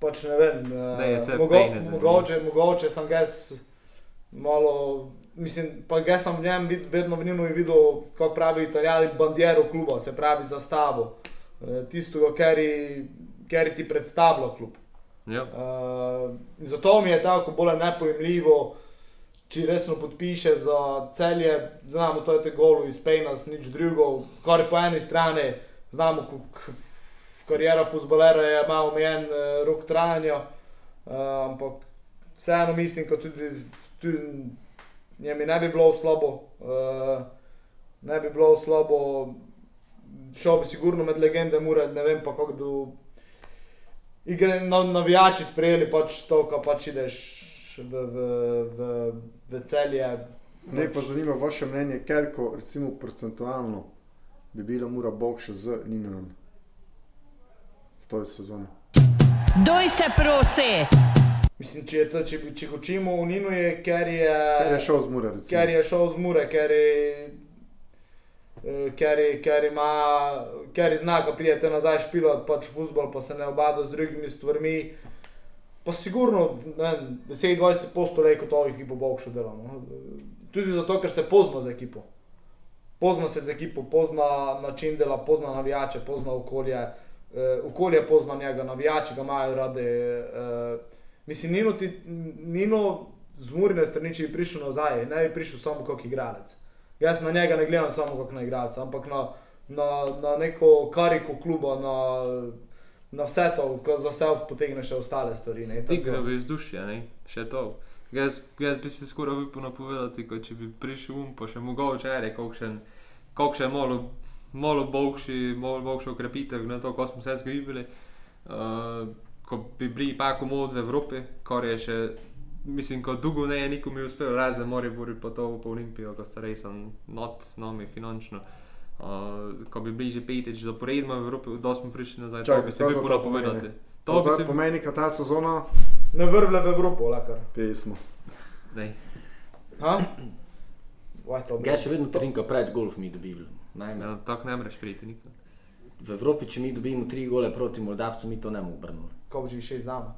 pač ne vem. Ne, uh, mogo, mogoče, mogoče sem gess malo, mislim, pa gess sem v njem vid, vedno v njemu videl, kako pravi italijani, bandiero kluba, se pravi zastavo, tisto, kar ti predstavlja klub. Ja. Uh, zato mi je tako bolj nepojemljivo, če resno podpiše za celje, znamo, to je te golo iz Pejnas, nič drugo, kar po eni strani, znamo, karijera futbolera je malo omejen uh, rok trajanja, uh, ampak vseeno mislim, da tudi, tudi njemi ne bi bilo slabo. Uh, ne bi bilo slabo, šel bi sigurno med legende, mure, ne vem pa kako do igre na, navijači sprejeli pač to, kar pač ideš v, v, v, v celje. Ne pa zanima vaše mnenje, koliko recimo procentualno bi bilo mora Bog še z Ninom v toj sezoni. Doj se prosi! Mislim, če, to, če, če hočemo v Ninu, je ker je, ker je šel z Mure. Ker je šel z Mure, ker je. Eh, ker, ker ima, ker zna, ko pridete nazaj špilo, pač futbol, pa se ne obada z drugimi stvarmi. Pa sigurno 10-20 postolej kot ovih, ki bo Bog še delal. No. Tudi zato, ker se pozna z ekipo. Pozna se z ekipo, pozna način dela, pozna navijače, pozna okolje. Uh, okolje pozna njega, navijači ga imajo radi. Uh, mislim, Nino, ti, Nino z Murine strani, če bi prišel nazaj, ne bi prišel samo kot igralec. Jaz na njega ne gledam samo kot na igralca, ampak na, na, na neko kariko kluba, na, na vse to, ko za sebe potegneš še ostale stvari. Tega bi vzdušje, ne? še to. Jaz, jaz bi si skoraj upal napovedati, ko če bi prišel um, pa še mogoče reči, kako še malo, malo boljši, malo boljši ukrepitev na to, ko smo se zgodili. Uh, ko bi bili pa komod v Evropi, kar je še mislim, kot dolgo ne je nikomu uspel, razen mora biti pa to po Olimpijo, ko sta res not, nomi finančno. Uh, ko bi bili že petič zaporedno v Evropi, da smo prišli nazaj, Čak, to bi se bi bilo povedati. To bi se pomeni, da ta sezona ne vrvle v Evropo, lakar. Pismo. Gaj še vedno trinka preč golf mi dobili. Ja, tako ne moreš priti nikoli. V Evropi, če mi dobimo tri gole proti Moldavcu, mi to ne bomo obrnili. Ko bi že šest dam?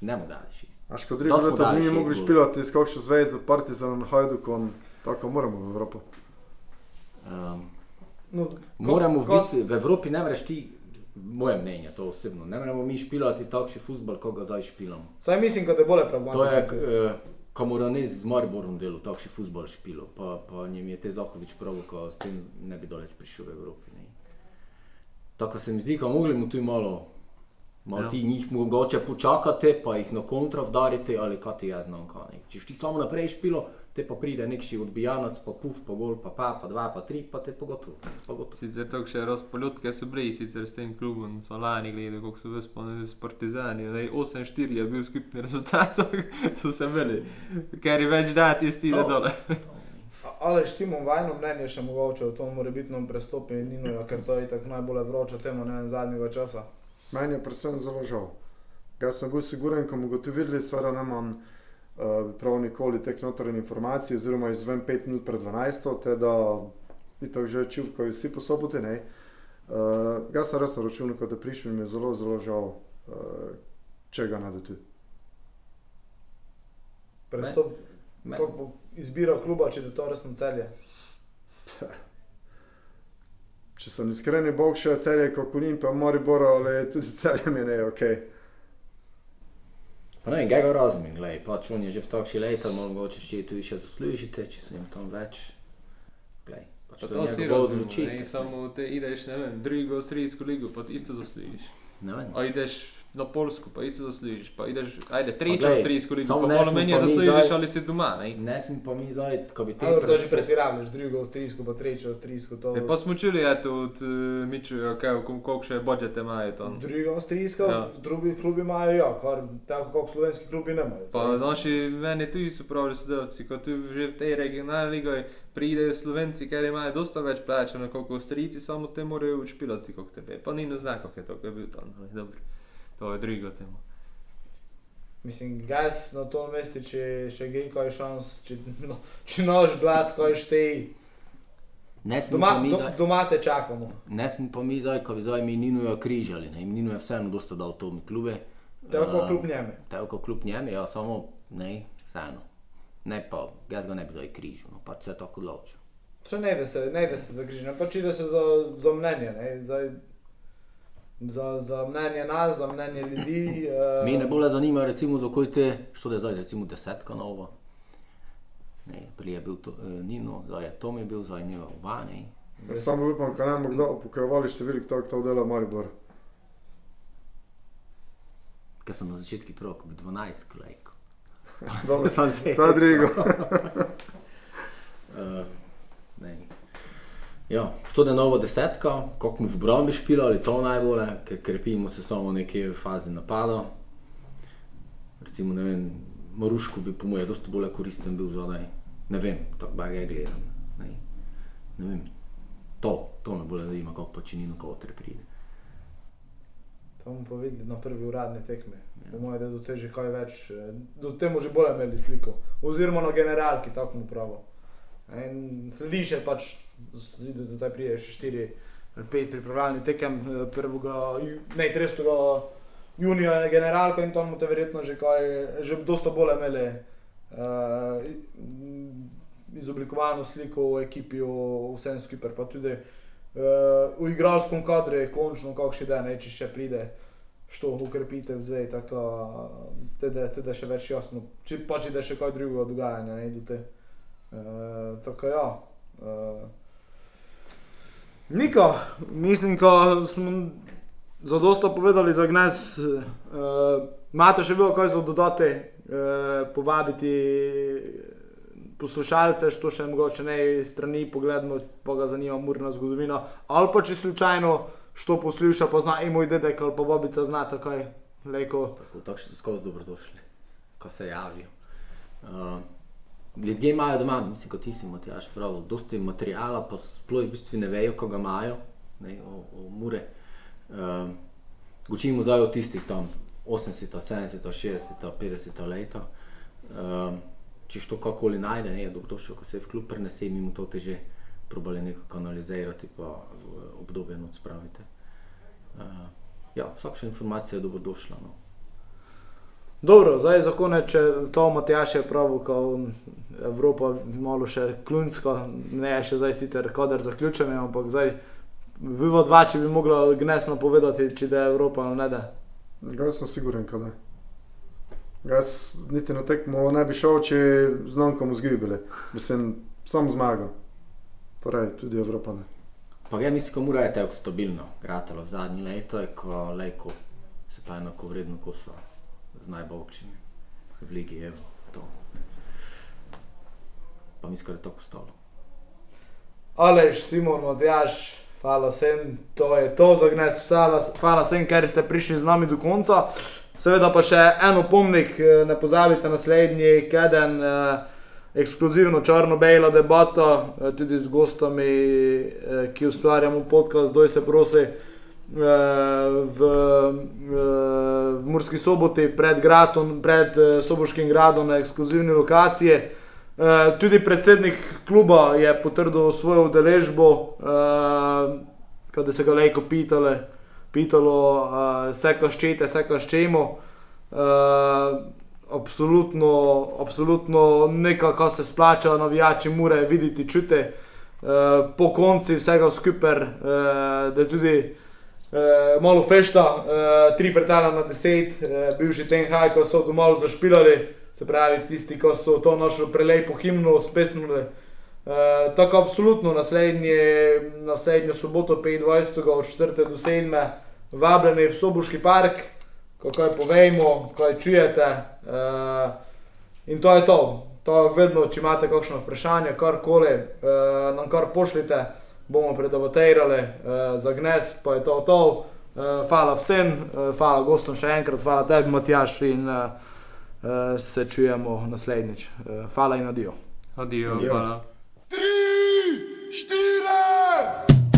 Ne bomo dali šest. Až kot drugi leto, mi ne mogli špilati, skok še zvezdo, partizan, hajduk, on, tako moramo v Evropo. Um, no, moramo v, bistvu, v Evropi, ne moreš ti, moje mnenje, to osebno, ne moremo mi špilati takšni futbol, kot ga zdaj špilamo. Saj mislim, da je bolje problematično. To je, uh, Kamoranez z Mariborom delo, takšni futbol špilo, pa, pa njim je te Zahovič prav, ko s tem ne bi doleč prišel v Evropi. Ne. Tako se mi zdi, da mogli mu tu malo Malo ja. ti njih mogoče počakate, pa jih na kontra vdarite, ali kaj ti jaz znam. Če ti samo naprej špilo, te pa pride neki odbijanac, pa puf, pa gol, pa pa, pa dva, pa tri, pa te pogotovo. Sicer to še razpoljutke so bili, sicer s tem klubom so lani gledali, kako so vespomnili s partizani. 8-4 je bil skupni rezultat, so se imeli, ker je več dati iz tile dole. Ali si imamo vajno mnenje še mogoče o tom morebitnem prestopu in Nino, ker to je tako najbolj vroča tema zadnjega časa? Meni je predvsem zelo žal. Jaz sem bil siguren, ko bomo seveda ne imam uh, prav nikoli teh notranjih informacij, oziroma izvem 5 minut pred 12, te da je to že čil, ko je vsi po sobote. Uh, jaz sem res na računu, ko te prišli, mi je zelo, zelo žal, uh, če ga najde tu. Prestop, kako bo izbiral kluba, če je to resno celje? če sem iskren, je Bog še celje, kot Kunin, pa mori boro, ali tudi celje mi ne ok. Pa ne, ga razumem, gledaj, pač on je že v takšni leta, mogoče še tudi še zaslužite, če sem jim tam več. Glej, pač pa to, to si razumem, samo te ideš, ne vem, drugo, sredsko ligo, pa isto zaslužiš. Ne vem. A ideš na Polsko, pa isto zaslužiš. Pa ideš, ajde, tri čas, tri skori, pa malo meni zaslužiš, ali si doma. Ne, ne smem pa mi zdaj, ko bi te. Ali to že pretiravneš, drugo avstrijsko, pa tretje avstrijsko. To... E, pa smo čuli, eto, od uh, Miču, okay, koliko še budžete imajo tam. Drugo avstrijsko, ja. drugi klubi imajo, ja, kar tako kot slovenski klubi nemajo. Pa znaš, meni tudi so pravi sodelavci, kot že v tej regionalni ligi. Pridejo Slovenci, ker imajo dosta več plačano, kot Avstrijci, samo te morajo učpilati, kot tebe. Pa ni na znak, kako je to, kaj je bil tam. Dobro to je drugo temo. Mislim, gas na to mesto, če še gej kaj šans, če, no, če nož glas, kaj štej. Doma, do, doma te čakamo. Ne smo pa mi zdaj, ko bi zdaj mi Nino križali, ne, in Nino je vseeno dosta dal to mi klube. Tako uh, kljub njemu. Tako kljub njemu, ja, samo ne, vseeno. Ne pa, jaz ga ne bi zdaj križal, no, pa se tako odločil. Se ne ve se, ne ve se za križanje, pač ide se za, za mnenje, ne, zdaj za, za mnenje nas, za mnenje ljudi. Uh... Me ne bolj zanima, recimo, za kaj te, što je zdaj, recimo, desetka novo. Ne, prije je bil to, uh, Nino, zdaj je Tom je bil, zdaj Nino Vani. Ja, samo upam, kaj nam kdo upokojevali številk, tako to dela Maribor. Ker sem na začetku prav, ko bi 12 klejko. Dobro, sem se. Ta drigo. uh. Ja, to je nova desetka, kako smo v obrambi špili, ali to najbolje, ker krepimo se samo v neki fazi napada. Recimo, ne vem, Maruško bi po mojem dosti bolj koristen bil zadaj. Ne vem, tako bar je gledam. Ne, ne vem, to, to me bolj zanima, kako počinino kotre pride. To bomo povedali na prvi uradni tekmi. Ja. Po mojem, da do te že kaj več, do te mu že bolj imeli sliko. Oziroma na generalki, tako mu pravo. In slediš, pač, da zdaj prideš štiri ali pet pripravljalnih tekem, eh, prvega, ne, 30. junija je generalka in tam boste verjetno že kaj, že dosta bolj imeli uh, izoblikovano sliko v ekipi, vsem skupaj, pa tudi uh, v igralskem kadru je končno kakšen dan, če še pride. Što ukrepite zdaj, tako da je še več jasno, če pa če da še kaj drugega dogajanja, ne idete. Uh, tako ja. Uh, Niko, mislim, da smo za dosta povedali za gnes. Uh, imate še bilo kaj za dodati, uh, povabiti poslušalce, što še mogoče ne strani pogledno, pa ga zanima murna zgodovina. Ali pa če slučajno što posluša, pa zna in moj dedek ali pa babica zna takoj leko. Tako, tako so skozi dobrodošli, ko se javijo. Uh, ljudje imajo doma, mislim, kot ti si Matjaš, prav, dosti materijala, pa sploh v bistvu ne vejo, ko ga imajo, ne, o, o mure. Um, učimo zdaj od tistih tam 80, 70, 60, 50 let. Um, če to kakoli najde, ne, je dobrodošel, ko se je v klub prenese, mi mu to teže probali nekako kanalizirati, pa obdobje noč spravite. Uh, ja, vsakša informacija je dobrodošla. No. Dobro, zdaj za konec, če to Matjaš je prav, ko Evropa malo še klunsko, ne še zdaj sicer kader zaključen, ampak zdaj vivo dva, če bi mogla gnesno povedati, če da je Evropa ali ne da. Jaz sem siguren, da je. Jaz niti na tekmo ne bi šel, če znam komu zgibili. Mislim, sam zmagal. Torej, tudi Evropa ne. Pa ja mislim, ko mora je tako stabilno, gratalo v zadnji leto, ko lejko se pa enako vredno kosova z najboljšimi v Ligi Evo. To. Pa mi skoraj to postalo. Alež, Simon, Odjaš, hvala vsem, to je to za gnes, hvala vsem, ker ste prišli z nami do konca. Seveda pa še eno pomnik, eh, ne pozabite naslednji keden, eh, ekskluzivno črno-bejlo debato, eh, tudi z gostami, ki ustvarjamo podcast, doj se prosi. Eh, v, v, v Murski soboti pred, gradom, pred eh, Soboškim gradom na ekskluzivni lokaciji. Eh, tudi predsednik kluba je potrdil svojo udeležbo, kada se ga lejko pitale, pitalo, vse kaščete, vse kaščemo. Absolutno, absolutno nekaj, kar se splača, navijači morajo videti, čuti. Po konci vsega skupaj, da tudi uh, malo fešta, uh, tri vrtala na deset, uh, bivši ten haj, ko so to malo zašpilali, se pravi tisti, ko so to našo prelepo himno spesnili. Uh, tako absolutno naslednje, naslednjo soboto 25. od 4. do 7. vabljeni v Sobuški park, kako je povejmo, kaj čujete. Uh, in to je to. To vedno, če imate kakšno vprašanje, karkoli, uh, nam kar pošljite bomo predebatirali uh, za gnes, pa je to to. Uh, hvala vsem, uh, hvala gostom še enkrat, hvala tebi, Matjaš, in uh, uh, se čujemo naslednjič. Uh, hvala in adijo. Adijo, hvala. Tri, štiri!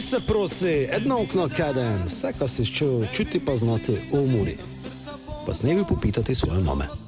Se prosi, eno okno kaden, vse, kar si čutil, čuti pa znati v umori. Pa s nebi popitati svoje mame.